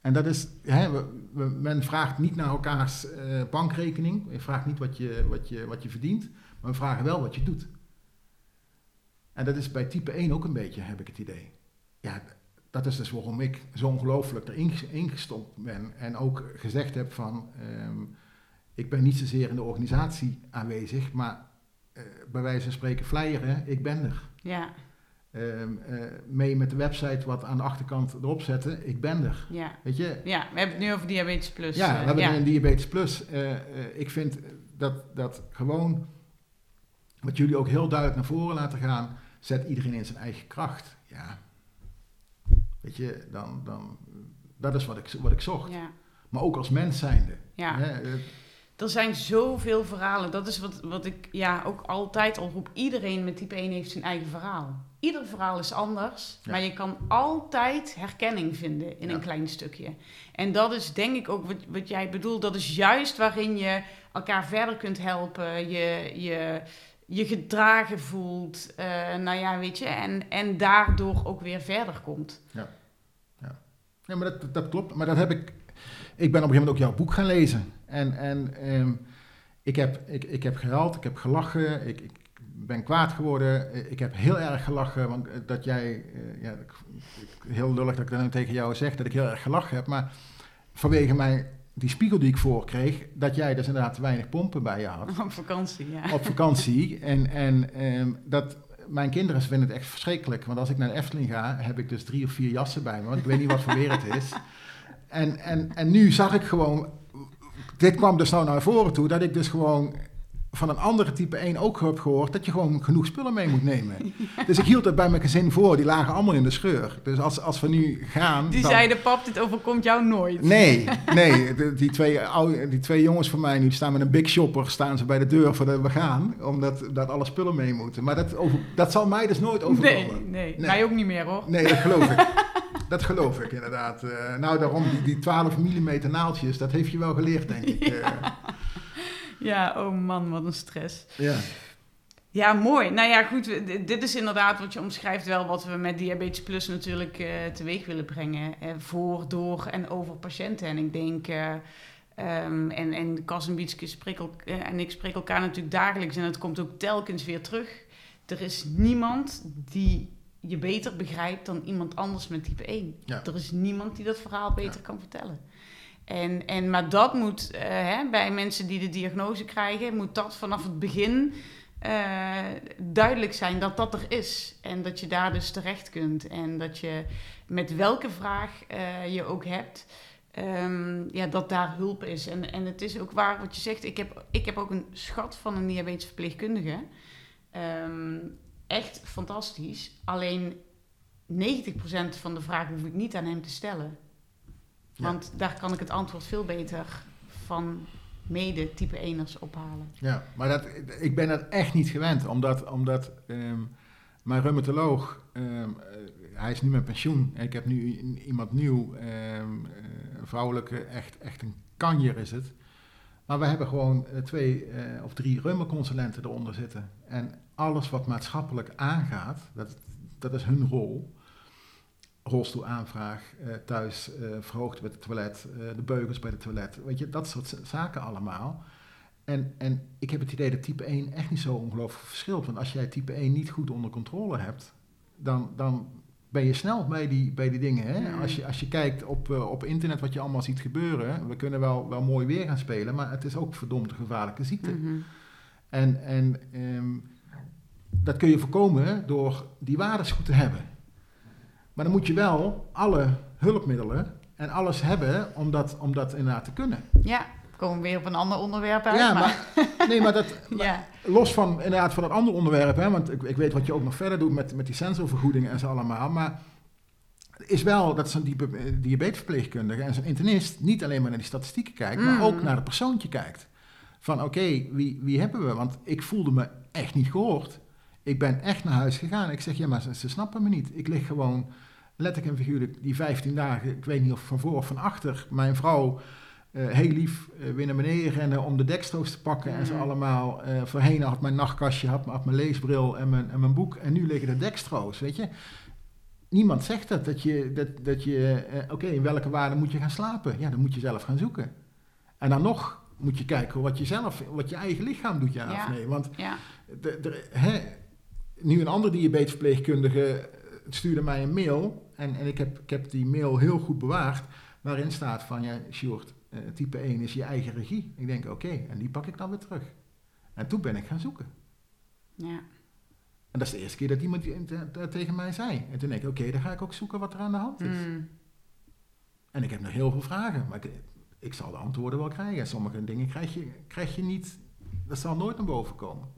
En dat is, hè, we- we- men vraagt niet naar elkaars eh, bankrekening. Je vraagt niet wat je, wat, je, wat je verdient, maar we vragen wel wat je doet. En dat is bij type 1 ook een beetje, heb ik het idee. Ja, dat is dus waarom ik zo ongelooflijk erin ges- ingestopt ben. En ook gezegd heb van, ehm, ik ben niet zozeer in de organisatie aanwezig, maar eh, bij wijze van spreken flyeren, ik ben er. Ja. Ehm, eh, mee met de website wat aan de achterkant erop zetten, ik ben er. Ja. Weet je, ja, we hebben het nu over diabetes plus. ja, eh, we hebben ja. nu een diabetes plus. Ik vind dat, dat gewoon, wat jullie ook heel duidelijk naar voren laten gaan, zet iedereen in zijn eigen kracht. Ja, weet je, dan, dan, dat is wat ik, wat ik zocht. Ja. Maar ook als mens zijnde. Ja. Hè, eh, Er zijn zoveel verhalen. Dat is wat, wat ik ja, ook altijd al roep. Iedereen met type 1 heeft zijn eigen verhaal. Ieder verhaal is anders. Ja. Maar je kan altijd herkenning vinden in Ja. een klein stukje. En dat is denk ik ook wat, wat jij bedoelt. Dat is juist waarin je elkaar verder kunt helpen. Je, je, je gedragen voelt. eh, nou ja, weet je. En, en daardoor ook weer verder komt. Ja, maar dat, dat klopt. Maar dat heb ik... Ik ben op een gegeven moment ook jouw boek gaan lezen. En, en ehm, ik, heb, ik, ik heb gehuild, ik heb gelachen, ik, ik ben kwaad geworden. Ik heb heel erg gelachen, want eh, dat jij... eh, ja, heel lullig dat ik dan tegen jou zeg dat ik heel erg gelachen heb. Maar vanwege mij, die spiegel die ik voor kreeg... dat jij dus inderdaad te weinig pompen bij je had Op vakantie, ja. op vakantie. En, en ehm, dat, mijn kinderen vinden het echt verschrikkelijk. Want als ik naar de Efteling ga, heb ik dus drie of vier jassen bij me. Want ik weet niet wat voor weer het is. En, en, en nu zag ik gewoon... Dit kwam dus nou naar voren toe. Dat ik dus gewoon van een andere type 1 ook heb gehoord... dat je gewoon genoeg spullen mee moet nemen. Dus ik hield het bij mijn gezin voor. Die lagen allemaal in de scheur. Dus als, als we nu gaan... Die dan- zeiden, pap, dit overkomt jou nooit. Nee, nee. de- die, twee, oude- die twee jongens van mij, nu staan met een big shopper, staan ze bij de deur voordat we gaan, omdat dat alle spullen mee moeten. Maar dat, over, dat zal mij dus nooit overkomen. nee. Nee. Mij ook niet meer, hoor. Nee, dat geloof ik. Dat geloof ik inderdaad. Eh, nou, daarom die, die 12 mm naaltjes, dat heeft je wel geleerd, denk ik. Eh, Ja, oh man, wat een stress. ja. Ja, mooi. Nou ja, goed. Dit is inderdaad wat je omschrijft wel wat we met Diabetes Plus natuurlijk eh, teweeg willen brengen. eh, voor, door en over patiënten. En ik denk, ehm, en, en Cas en Bietske spreken elk- eh, en ik spreken elkaar natuurlijk dagelijks. En het komt ook telkens weer terug. Er is niemand die je beter begrijpt dan iemand anders met type 1. Ja. Er is niemand die dat verhaal beter kan vertellen. En, en, maar dat moet eh, hè, bij mensen die de diagnose krijgen, moet dat vanaf het begin eh, duidelijk zijn dat dat er is. En dat je daar dus terecht kunt. En dat je met welke vraag eh, je ook hebt, ehm, ja, dat daar hulp is. En, en het is ook waar wat je zegt. Ik heb, ik heb ook een schat van een diabetes verpleegkundige. Ehm, echt fantastisch. Alleen 90% van de vragen hoef ik niet aan hem te stellen. Ja. Want daar kan ik het antwoord veel beter van mede type 1ers ophalen. Ja, maar dat, ik ben dat echt niet gewend, omdat, omdat ehm, mijn rheumatoloog, ehm, eh, hij is nu met pensioen en ik heb nu iemand nieuw, ehm, eh, vrouwelijke, echt, echt een kanjer is het. Maar we hebben gewoon eh, twee of drie reumaconsulenten eronder zitten. En alles wat maatschappelijk aangaat, dat, dat is hun rol. Rolstoelaanvraag, eh, thuis eh, verhoogd bij het toilet, eh, de beugels bij het toilet. Weet je, dat soort zaken allemaal. En, en ik heb het idee dat type 1 echt niet zo ongelooflijk verschilt. Want als jij type 1 niet goed onder controle hebt, dan, dan ben je snel bij die, bij die dingen. Hè? Mm. Als, je, als je kijkt op, op internet wat je allemaal ziet gebeuren, we kunnen wel, wel mooi weer gaan spelen, maar het is ook verdomd een gevaarlijke ziekte. Mhm. En, en ehm, dat kun je voorkomen door die waardes goed te hebben. Maar dan moet je wel alle hulpmiddelen en alles hebben om dat, om dat inderdaad te kunnen. Ja, komen we weer op een ander onderwerp uit. Ja, maar, maar, nee, maar dat, ja. los van inderdaad van het andere onderwerp, hè, want ik, ik weet wat je ook nog verder doet met, met die sensorvergoedingen en zo allemaal, maar is wel dat zo'n diepe- diabetesverpleegkundige en zo'n internist niet alleen maar naar die statistieken kijkt, Mm. maar ook naar het persoontje kijkt. Van oké, wie, wie hebben we? Want ik voelde me echt niet gehoord. Ik ben echt naar huis gegaan. Ik zeg, ja, maar ze, ze snappen me niet. Ik lig gewoon, letterlijk en figuurlijk, die 15 dagen, ik weet niet of van voor of van achter, mijn vrouw eh, heel lief eh, weer naar beneden rennen om de dekstroos te pakken en zo Mhm. allemaal. Eh, voorheen had mijn nachtkastje, had, had mijn leesbril en mijn, en mijn boek. En nu liggen de dekstroos, weet je. Niemand zegt dat, dat je, dat, dat je oké, in welke waarde moet je gaan slapen? Ja, dan moet je zelf gaan zoeken. En dan nog moet je kijken wat je zelf, wat je eigen lichaam doet, ja, Ja. of nee. Want ja. de, de, hè, nu een andere diabetesverpleegkundige stuurde mij een mail. En, en ik, heb, ik heb die mail heel goed bewaard. Waarin staat van, ja, Sjoerd, eh, type 1 is je eigen regie. Ik denk, oké, en die pak ik dan weer terug. En toen ben ik gaan zoeken. ja. En dat is de eerste keer dat iemand te- tegen mij zei. En toen denk ik, oké, dan ga ik ook zoeken wat er aan de hand is. Mm. En ik heb nog heel veel vragen, maar ik, ik zal de antwoorden wel krijgen. Sommige dingen krijg je, krijg je niet, dat zal nooit naar boven komen.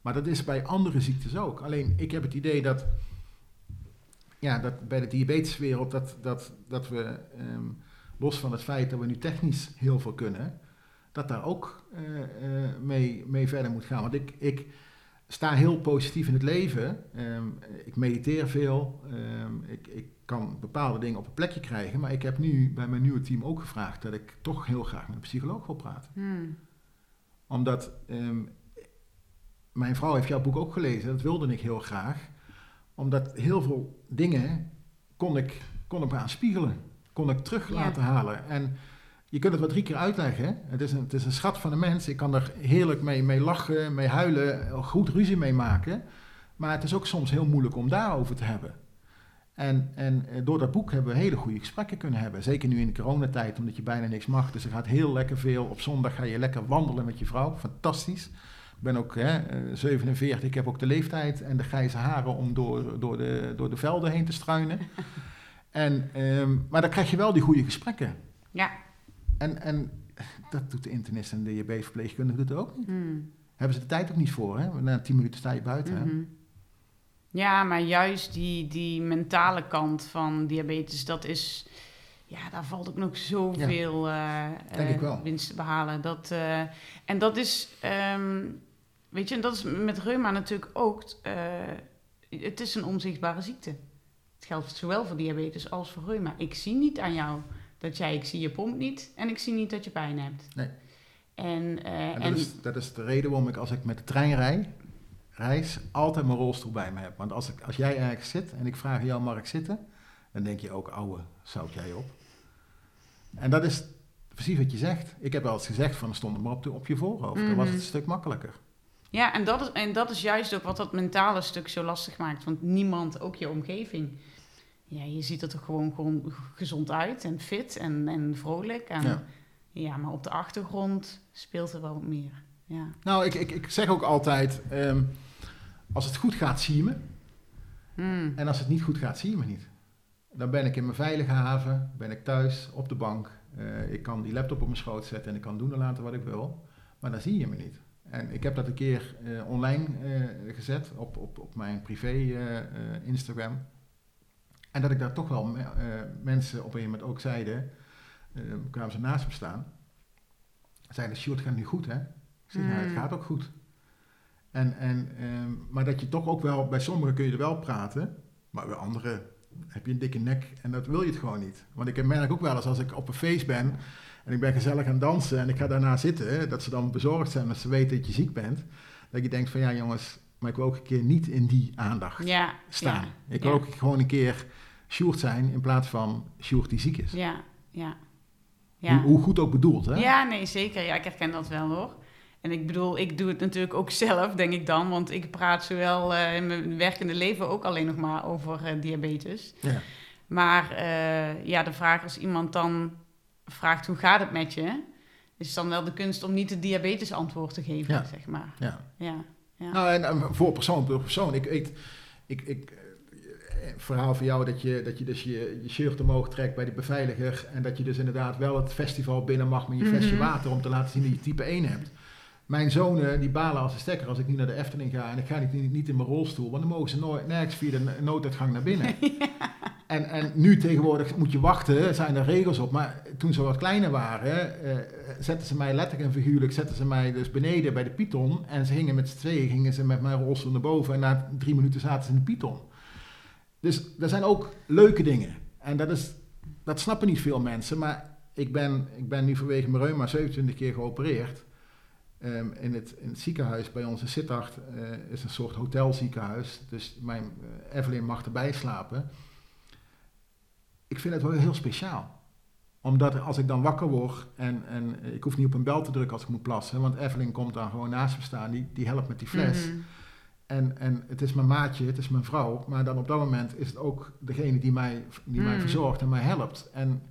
Maar dat is bij andere ziektes ook. Alleen ik heb het idee dat, ja, dat bij de diabeteswereld, dat, dat, dat we, ehm, los van het feit dat we nu technisch heel veel kunnen, dat daar ook eh, eh, mee, mee verder moet gaan. Want ik, ik sta heel positief in het leven. Ehm, ik mediteer veel. Ehm, ik, ik kan bepaalde dingen op een plekje krijgen. Maar ik heb nu bij mijn nieuwe team ook gevraagd dat ik toch heel graag met een psycholoog wil praten. Mm. Omdat mijn vrouw heeft jouw boek ook gelezen. Dat wilde ik heel graag. Omdat heel veel dingen kon ik, kon ik me aan spiegelen. Kon ik terug Ja. laten halen. En je kunt het wat drie keer uitleggen. hè. Het is, een, het is een schat van een mens. Ik kan er heerlijk mee, mee lachen, mee huilen, goed ruzie mee maken. Maar het is ook soms heel moeilijk om daarover te hebben. En, en eh, door dat boek hebben we hele goede gesprekken kunnen hebben. Zeker nu in de coronatijd, omdat je bijna niks mag. Dus er gaat heel lekker veel. Op zondag ga je lekker wandelen met je vrouw. Fantastisch. Ik ben ook hè, eh, 47, ik heb ook de leeftijd en de grijze haren om door, door, de, door de velden heen te struinen. en, ehm, maar dan krijg je wel die goede gesprekken. Ja. En, en dat doet de internist en de diabetesverpleegkundige doet het ook niet. Hmm. Hebben ze de tijd ook niet voor, hè? Na tien minuten sta je buiten. hè? Mhm. Ja, maar juist die, die mentale kant van diabetes, dat is... Ja, daar valt ook nog zoveel eh, Denk eh, wel. winst te behalen. Dat, eh, en dat is... ehm, weet je, en dat is met reuma natuurlijk ook... eh, het is een onzichtbare ziekte. Het geldt zowel voor diabetes als voor reuma. Ik zie niet aan jou dat jij... Ik zie je pomp niet en ik zie niet dat je pijn hebt. Nee. En, eh, En en, dat, is, dat is de reden waarom ik als ik met de trein rij, reis, altijd mijn rolstoel bij me heb. Want als, ik, als jij ergens zit en ik vraag jou, mag ik zitten? Dan denk je ook, ouwe, zout jij op. En dat is precies wat je zegt. Ik heb wel eens gezegd van, stond maar op, de, op je voorhoofd. Dan was het Mhm. een stuk makkelijker. Ja, en dat, is, en dat is juist ook wat dat mentale stuk zo lastig maakt. Want niemand, ook je omgeving, ja, je ziet er toch gewoon, gewoon gezond uit en fit en, en vrolijk. En, ja. Ja. maar op de achtergrond speelt er wel wat meer. Ja. Nou, ik, ik, ik zeg ook altijd, ehm, als het goed gaat, zie je me. Hmm. En als het niet goed gaat, zie je me niet. Dan ben ik in mijn veilige haven, ben ik thuis, op de bank. Eh, ik kan die laptop op mijn schoot zetten en ik kan doen en laten wat ik wil. Maar dan zie je me niet. En ik heb dat een keer eh, online eh, gezet op, op, op mijn privé eh, Instagram. En dat ik daar toch wel me- mensen op een gegeven moment ook zeiden, kwamen ze naast me staan. Zeiden, Sjoerd, gaat nu goed hè? Ik zeg, ja, het Mm. gaat ook goed. En, en, ehm, maar dat je toch ook wel, bij sommigen kun je er wel praten, maar bij anderen heb je een dikke nek en dat wil je het gewoon niet. Want ik merk ook wel eens als ik op een feest ben en ik ben gezellig aan dansen en ik ga daarna zitten, dat ze dan bezorgd zijn dat ze weten dat je ziek bent. Dat je denkt van ja jongens, maar ik wil ook een keer niet in die aandacht Ja, staan. ja, ik wil ja. ook gewoon een keer Sjoerd zijn in plaats van Sjoerd die ziek is. Ja, ja. Hoe, Ja. hoe goed ook bedoeld hè? ja, nee, zeker. Ja, ik herken dat wel hoor. En ik bedoel, ik doe het natuurlijk ook zelf, denk ik dan. Want ik praat zowel eh, in mijn werkende leven ook alleen nog maar over eh, diabetes. Ja. Maar eh, ja, de vraag als iemand dan vraagt hoe gaat het met je, is dan wel de kunst om niet het diabetes antwoord te geven, Ja. zeg maar. Ja. Ja, ja. Nou, en eh, voor persoon, per persoon. Ik, ik, ik, ik eh, verhaal van jou dat je, dat je dus je, je shirt omhoog trekt bij de beveiliger. En dat je dus inderdaad wel het festival binnen mag met je flesje Mhm. water om te laten zien dat je type 1 hebt. Mijn zonen die balen als een stekker als ik niet naar de Efteling ga en ik ga niet, niet, niet in mijn rolstoel, want dan mogen ze nooit, nergens via de nooduitgang naar binnen. En, en nu tegenwoordig moet je wachten, zijn er regels op. Maar toen ze wat kleiner waren, eh, zetten ze mij letterlijk en figuurlijk, zetten ze mij dus beneden bij de Python. En ze gingen met z'n tweeën, gingen ze met mijn rolstoel naar boven en na drie minuten zaten ze in de Python. Dus er zijn ook leuke dingen. En dat, is, dat snappen niet veel mensen. Maar ik ben, ik ben nu vanwege mijn reuma 27 keer geopereerd. Ehm, in, het, in het ziekenhuis bij ons in Sittard eh, is een soort hotelziekenhuis. Dus mijn eh, Evelyn mag erbij slapen. Ik vind het wel heel speciaal. Omdat als ik dan wakker word en, en ik hoef niet op een bel te drukken als ik moet plassen. Want Evelyn komt dan gewoon naast me staan. Die, die helpt met die fles. Mhm. En, en het is mijn maatje, het is mijn vrouw. Maar dan op dat moment is het ook degene die mij, die mij Mm. verzorgt en mij helpt. En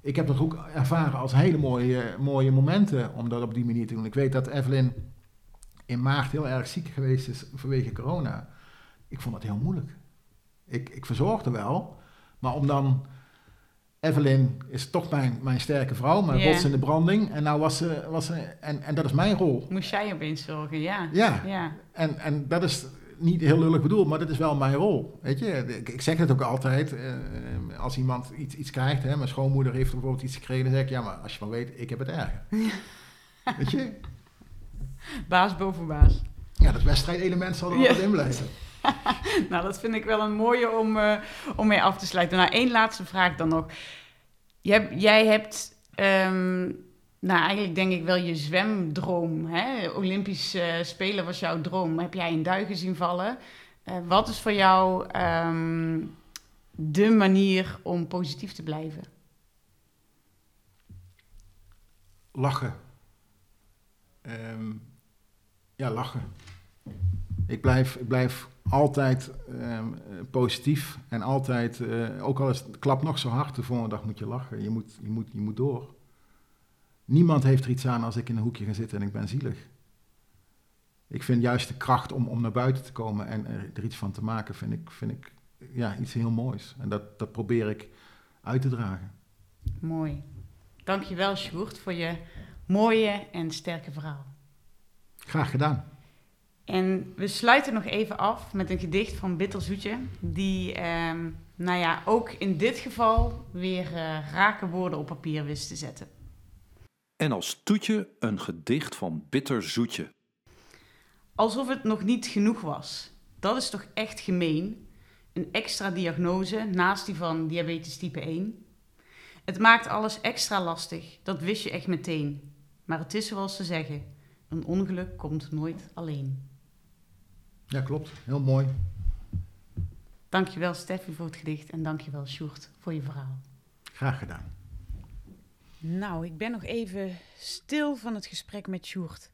ik heb dat ook ervaren als hele mooie, mooie momenten om dat op die manier te doen. Ik weet dat Evelyn in maart heel erg ziek geweest is vanwege corona. Ik vond dat heel moeilijk. Ik, ik verzorgde wel, maar om dan... Evelyn is toch mijn, mijn sterke vrouw, mijn Ja. rots in de branding. En nou was ze... Was ze en, en dat is mijn rol. Moest jij opeens zorgen, ja. Ja, Ja, en, en dat is niet heel lullig bedoeld, maar dat is wel mijn rol. Weet je, ik, ik zeg het ook altijd. eh, als iemand iets, iets krijgt, hè, mijn schoonmoeder heeft bijvoorbeeld iets gekregen, dan zeg ik, ja, maar als je maar weet, ik heb het erger. Weet je? baas boven baas. Ja, dat wedstrijdelement zal er Ja. altijd in blijven. Nou, dat vind ik wel een mooie om, eh, om mee af te sluiten. Nou, één laatste vraag dan nog. Hebt, jij hebt, ehm, nou eigenlijk denk ik wel je zwemdroom. Hè? Olympisch eh, Spelen was jouw droom. Heb jij in duigen zien vallen? Eh, wat is voor jou ehm, de manier om positief te blijven? Lachen. Ehm, ja, lachen. Ik blijf, ik blijf altijd ehm, positief en altijd, eh, ook al is het klap nog zo hard, de volgende dag moet je lachen. Je moet, je moet, je moet door. Niemand heeft er iets aan als ik in een hoekje ga zitten en ik ben zielig. Ik vind juist de kracht om, om naar buiten te komen en er, iets van te maken, vind ik, vind ik ja, iets heel moois. En dat, dat probeer ik uit te dragen. Mooi. Dankjewel, Sjoerd, voor je mooie en sterke verhaal. Graag gedaan. En we sluiten nog even af met een gedicht van Bitterzoetje, die, ehm, nou ja, ook in dit geval weer uh, rake woorden op papier wist te zetten. En als toetje een gedicht van Bitterzoetje. Alsof het nog niet genoeg was. Dat is toch echt gemeen? Een extra diagnose naast die van diabetes type 1. Het maakt alles extra lastig, dat wist je echt meteen. Maar het is zoals ze zeggen: een ongeluk komt nooit alleen. Ja, klopt. Heel mooi. Dankjewel Steffi voor het gedicht en dankjewel Sjoerd voor je verhaal. Graag gedaan. Nou, ik ben nog even stil van het gesprek met Sjoerd.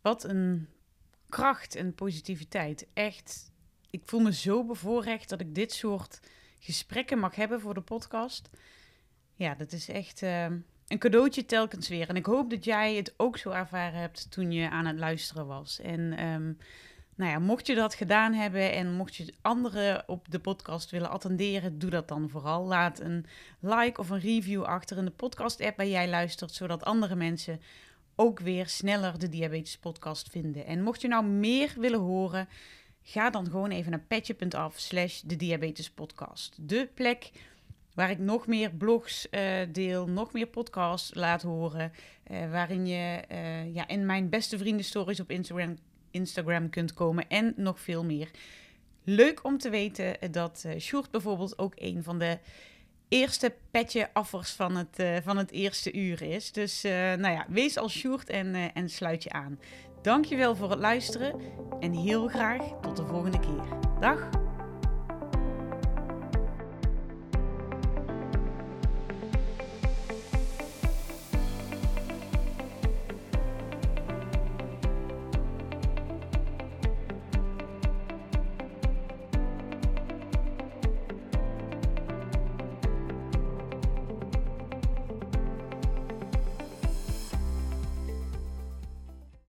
Wat een kracht en positiviteit. Echt, ik voel me zo bevoorrecht dat ik dit soort gesprekken mag hebben voor de podcast. Ja, dat is echt uh, een cadeautje telkens weer. En ik hoop dat jij het ook zo ervaren hebt toen je aan het luisteren was. En um, nou ja, mocht je dat gedaan hebben en mocht je anderen op de podcast willen attenderen, doe dat dan vooral. Laat een like of een review achter in de podcast-app waar jij luistert, zodat andere mensen ook weer sneller de Diabetes Podcast vinden. En mocht je nou meer willen horen, ga dan gewoon even naar petje.af slash de Diabetes Podcast. De plek waar ik nog meer blogs uh, deel, nog meer podcasts laat horen, uh, waarin je uh, ja, in mijn beste vrienden stories op Instagram Instagram kunt komen en nog veel meer. Leuk om te weten dat uh, Sjoerd bijvoorbeeld ook een van de eerste petje-affers van het, uh, van het eerste uur is. Dus uh, nou ja, wees als Sjoerd en, en sluit je aan. Dankjewel voor het luisteren en heel graag tot de volgende keer. Dag!